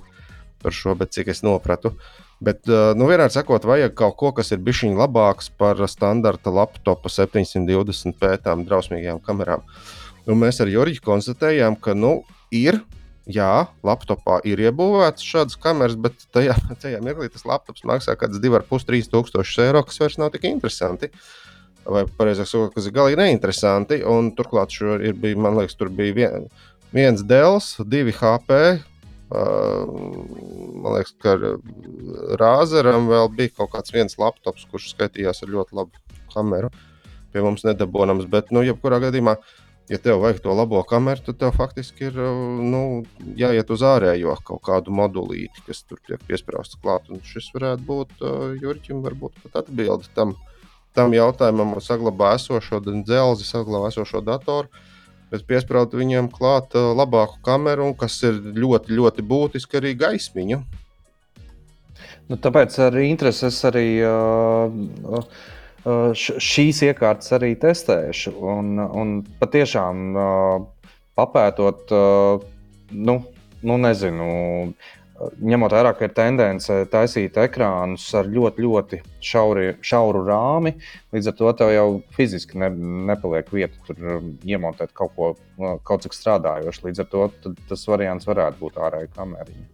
par šo, bet cik es sapratu. Uh, Bet, nu, vienmēr sakot, vajag kaut ko, kas ir bijis labāks par standarta laptopa 720p tām drausmīgajām kamerām. Un mēs ar Jurģi konstatējām, ka nu, ir, jā, laptopā ir iebūvēts šādas kameras, bet tajā, tajā mirklī tas laptops maksā kaut kāds 2,5-3 tūkstošus eiro, kas vairs nav tik interesanti. Vai pareizāk sakot, kas ir galīgi neinteresanti. Un turklāt, ir, bija, man liekas, tur bija vien, viens Dēls, divi HP, Man liekas, ka Rāzeram vēl bija kaut kāds viens laptops, kurš skaitījās ar ļoti labu kameru. Pie mums nedabūnams, bet, nu, jebkurā gadījumā, ja tev vajag to labo kameru, tad tev faktiski ir nu, jāiet uz ārējo kaut kādu modulīti, kas tur tiek piesprāstīts klāt. Un šis varētu būt uh, Jurķim, varbūt pat atbildi tam, tam jautājumam, saglabā esošo dzelzi, saglabā esošo datoru bet piesprāst viņiem klāt uh, labāku kameru, kas ir ļoti, ļoti būtiski arī gaismiņu. Nu, tāpēc ar interesi es arī uh, uh, šīs iekārtas arī testēšu. Un, un patiešām uh, papētot, uh, nu, nu, nezinu, ņemot vērā, ka ir tendence taisīt ekrānus ar ļoti, ļoti šauri, šauru rāmi, līdz ar to tev jau fiziski ne, nepaliek vieta tur um, iemontēt kaut ko uh, kaut cik strādājošu. Līdz ar to tas variants varētu būt ārēji kameriņa.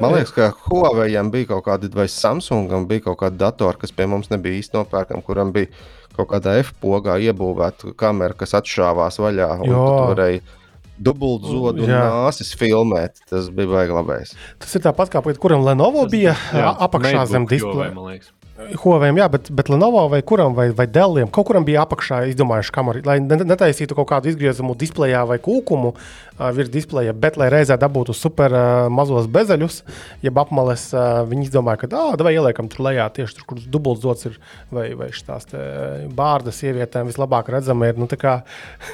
Man liekas, ka Huawei bija kaut kāda, vai Samsungam bija kaut kāda datora, kas pie mums nebija īsti nopērkama, kuram bija kaut kādā F-pogā iebūvēta kamera, kas atšāvās vaļā. Un tu varēji dubultzodu un nāsis filmēt. Tas bija baigi labais. Tas ir tāpat kā kuram Lenovo tas, bija jā, apakšā zem displeja. Huawei, jā, bet, bet Lenovo vai kuram, vai, vai Delliem, kaut kuram bija apakšā izdomājuši kameru, lai netaisītu kaut kādu izgriezumu displejā vai kūkumu uh, virs displeja, bet lai reizē dabūtu super uh, mazos bezeļus, jeb apmales, uh, viņi izdomāja, ka, ah, vai ieliekam tur lejā tieši tur, kur dubults dots ir, vai, vai šīs bārdas sievietēm vislabāk redzama ir, nu, tā kā,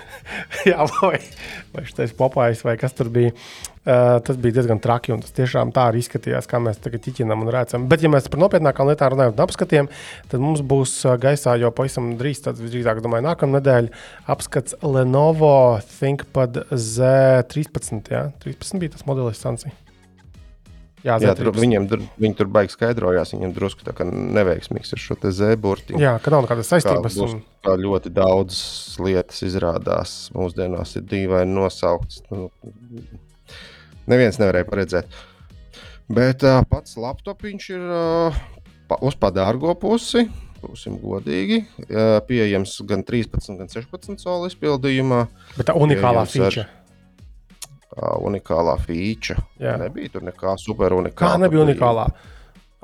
jā, vai, vai šis popājs, vai kas tur bija. Uh, tas bija diezgan traki, un tas tiešām tā arī izskatījās, kā mēs tagad ķiķinām un redzam. Bet, ja mēs par nopietnākām lietām runājam, apskatiem, tad mums būs gaisā jau pavisam drīz, tad visdrīzāk, domāju, nākamā nedēļa apskats Lenovo ThinkPad Z13. Jā, 13 bija tas modelis Sansi. Jā, jā tur, viņiem viņi tur baigi skaidrojās. Viņam drusku tā kā neveiksmīgs ar šo Z-burtiņu. Jā, ka nav nekādas saistības. Kā, un... kā ļoti daudz lietas izrādās mūsdienās ir dīvaini nosauktas. Nu, neviens nevarēja paredzēt. Bet uh, pats laptopiņš ir uh, pa, uz padārgo pusi. Būsim godīgi. Uh, pieejams gan 13, gan 16 soli izpildījumā. Bet tā unikālā feature. Uh, unikālā feature. Jā. Nebija tur nekā super unikāla. Kā nebija unikālā?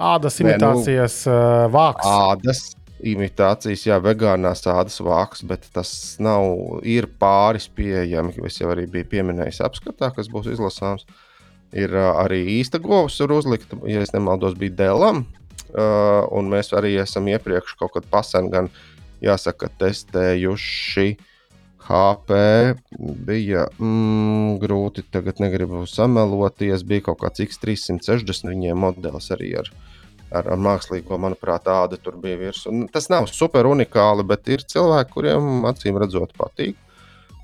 Ādas imitācijas Nē, nu, vāks. Ādas imitācijas, jā, vegānās ādas vāks, bet tas nav, ir pāris pieejami, es jau arī biju pieminējis apskatā, kas būs izlasāms. Ir arī īsta govs, ir uzlikta, ja nemaldos, bija Dēlam, uh, un mēs arī esam iepriekš kaut kad pasen, gan jāsaka, testējuši. HP bija mm, grūti, tagad negribu sameloties. Bija kaut kāds X360, viņiem modelis arī ar uh, ar, ar mākslīgo, manuprāt, tāda tur bija virsū. Tas nav super unikāli, bet ir cilvēki, kuriem acīm redzot patīk.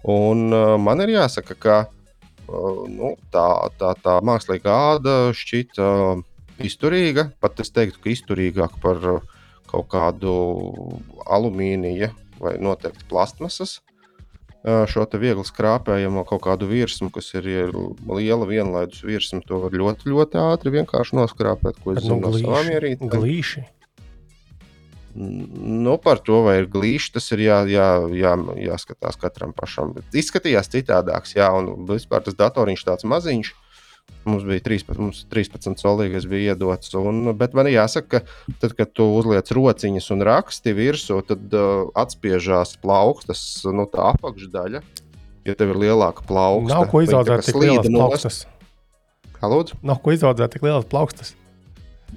Un uh, man ir jāsaka, ka uh, nu, tā, tā, tā mākslīgā āda šķiet uh, izturīga. Pat es teiktu, ka izturīgāka par uh, kaut kādu alumīnija vai noteikti plastmasas šo viegli skrāpējamo kaut kādu virsmu, kas ir liela vienlaidus virsma, to var ļoti, ļoti ātri vienkārši noskrāpēt, ko es zinu no savām ierīcēm. Glīši. Nu, par to, vai ir glīši, tas ir jā, jā, jā, jāskatās katram pašam. Bet izskatījās citādāks, jā, un vispār tas datoriņš tāds maziņš. Uh, Mums bija 13, mums 13 solīgas bija iedots. Un, bet man jāsaka, ka tad, kad tu uzliec rociņas un raksti virsū, tad uh, atspiežās plaukstas, nu, tā apakšdaļa. Ja tev ir lielāka plauksta, nav ko izaudzēt tik lielas plaukstas. Lūdzu? Nav ko izaudzēt tik lielas plaukstas.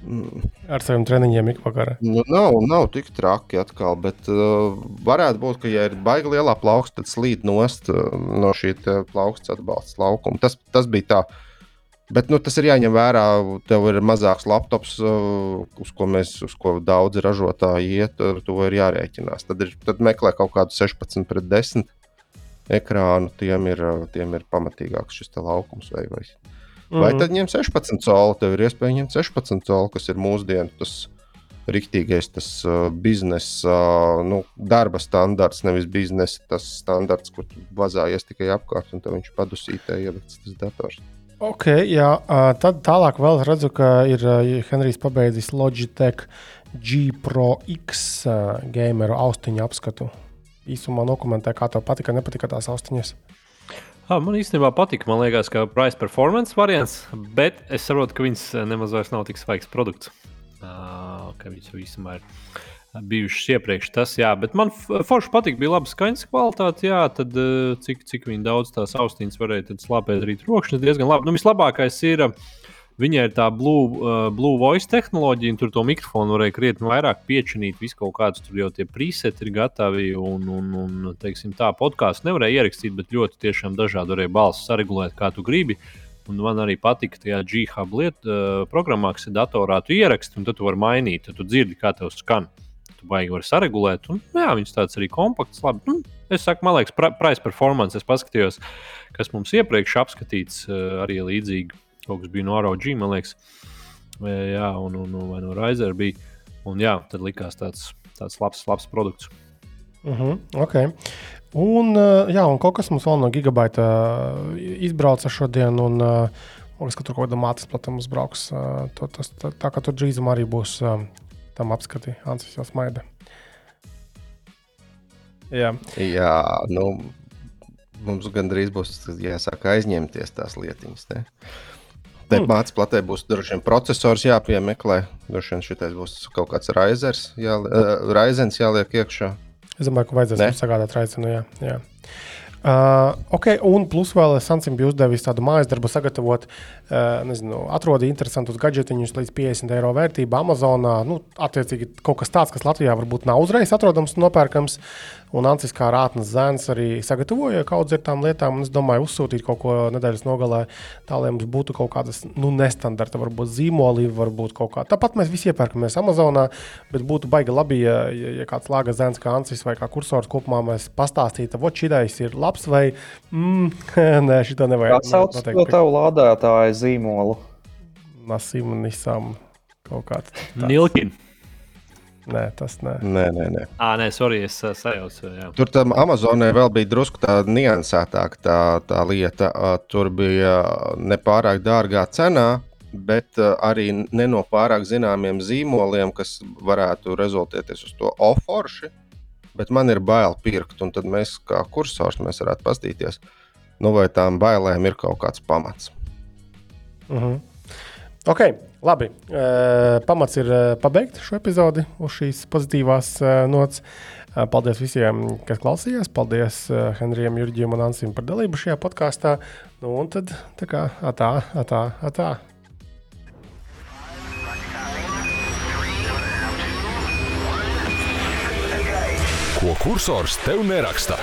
Mm. Ar saviem treniņiem ik vakarā. Nu, nav, nav tik traki atkal, bet uh, varētu būt, ka, ja ir baigta lielā plauksta, tad slīd nost uh, no šī plauksta atbalsta laukuma. Tas, tas bija tā Bet nu, tas ir jāņem vērā. Tev ir mazāks laptops, uh, uz ko, mēs, uz ko daudzi ražotāji iet, ar to ir jārēķinās. Tad, ir, tad meklē kaut kādu 16 pret 10 ekrānu, tiem ir, uh, tiem ir pamatīgāks šis laukums. Vai, vai. Mm. vai tad ņem 16 colu, tev ir iespēja ņemt 16 colu, kas ir mūsdienu tas riktīgais tas, uh, biznesa, uh, nu, darba standarts, nevis biznesa tas standarts, kur tu vazājies tikai apkārt un tev viņš padusītē ielikts tas dators. Ok, jā, tad tālāk vēl redzu, ka ir Henrijs pabeidzis Logitech G Pro X gameru austiņu apskatu. Īsumā dokumentē, kā tev patika, nepatika tās austiņas. Ha, man īstenībā patīk, man liekas, ka price performance variants, bet es saprotu, ka viņas nemaz vairs nav tik svaigs produkts. Uh, ka viņas vismaz ir bijušas iepriekš. Tas, jā, bet man forši patīk, bija laba skaņas kvalitāte. Jā, tad eh, cik, cik daudz tās austiņas varēja slāpēt rīt rokšņus, diezgan labi. Nu, vislabākais ir. Viņai ir tā blue, uh, blue voice tehnoloģija, un tur to mikrofonu varēja krietni vairāk piečinīt. Visu kaut kādus tur jau tie preseti ir gatavi, un, un, un teiksim, tā podkāstu nevarēja ierakstīt, bet ļoti tiešām dažādi varēja balsis saregulēt, kā tu gribi. Un man arī patika tajā G-Hub lietu uh, programmā, kas ir datorā, tu ieraksti, un tad tu vari mainīt, tad tu dzirdi, kā tev skan. Uh, tu baigi vari saregulēt. Un, jā, viņš tāds arī kompakts. Labi. Nu, es saku, man liekas, price performance. Es paskatījos, kas mums iepriekš apskatīts, eh, arī līdzīgi. Kaut kas bija no ROG, man liekas, jā, un, un, un, vai no Razer bija. Un jā, tad likās tāds, tāds labs, labs produkts. Mhm, -huh, okay. Un, eh, jā, un kaut kas mums vēl no gigabaita eh, izbrauca šodien. Un, Man liekas, ka tur kaut kāda mātes platforma uzbrauks. Tā, tā, tā, tā kā tur drīzumā arī būs tam apskati Ansis jau smaida. Jā, Jā nu, mums gandrīz būs jāsāk aizņemties tās lietiņas. Ne? Debāts platē būs droši vien processors jāpiemeklē. Droši vien šitais būs kaut kāds raizers, jā, uh, raizens jāliek iekšā. Es domāju, ka vajadzēs mums sagādāt raicinu. Jā, jā. Uh, ok, un plus vēl Sansim bija uzdevis tādu mājas darbu sagatavot, nezinu, atrodi interesantus gadgetiņus līdz 50 eiro vērtībā Amazonā. Nu, attiecīgi kaut kas tāds, kas Latvijā varbūt nav uzreiz atrodams un nopērkams. Un Ancis kā rātnes zēns arī sagatavoja kaut ar tām lietām. Es domāju, uzsūtīt kaut ko nedēļas nogalē, tā lai mums būtu kaut kādas nu, nestandarta, varbūt zīmoli, varbūt kaut kā. Tāpat mēs visi iepērkamies Amazonā, bet būtu baigi labi, ja, ja, kāds lāga zēns kā Ancis vai kā kursors kopumā mēs pastāstītu, vai šī ir labs vai mm, nē, šī nevajag. Kā sauc to tavu lādētāju zīmolu? Nasim un Nisam kaut kāds. Nilkin. Nē, tas nē. Nē, nē, nē. Ah, nē, sorry, es uh, sajaucu. jā. Tur tam Amazonē vēl bija drusku tāda niansētāka tā, tā lieta. Ā, Tur bija nepārāk dārgā cenā, bet ā, arī ne no pārāk zināmiem zīmoliem, kas varētu rezultēties uz to oforši. Bet man ir bail pirkt, un tad mēs, kā kursors, mēs varētu paskatīties, nu, vai tām bailēm ir kaut kāds pamats. Uh -huh. Ok, labi. Uh, pamats ir uh, pabeigt šo epizodi uz šīs pozitīvās uh, nots. Uh, paldies visiem, kas klausījās. Paldies uh, Henrijam, Jurģiem un Ansim par dalību šajā podkāstā. Nu, un tad tā kā atā, atā, atā. Ko kursors tev neraksta?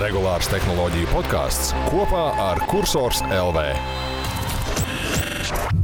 Regulārs tehnoloģiju podkāsts kopā ar Cursors LV. Thank you.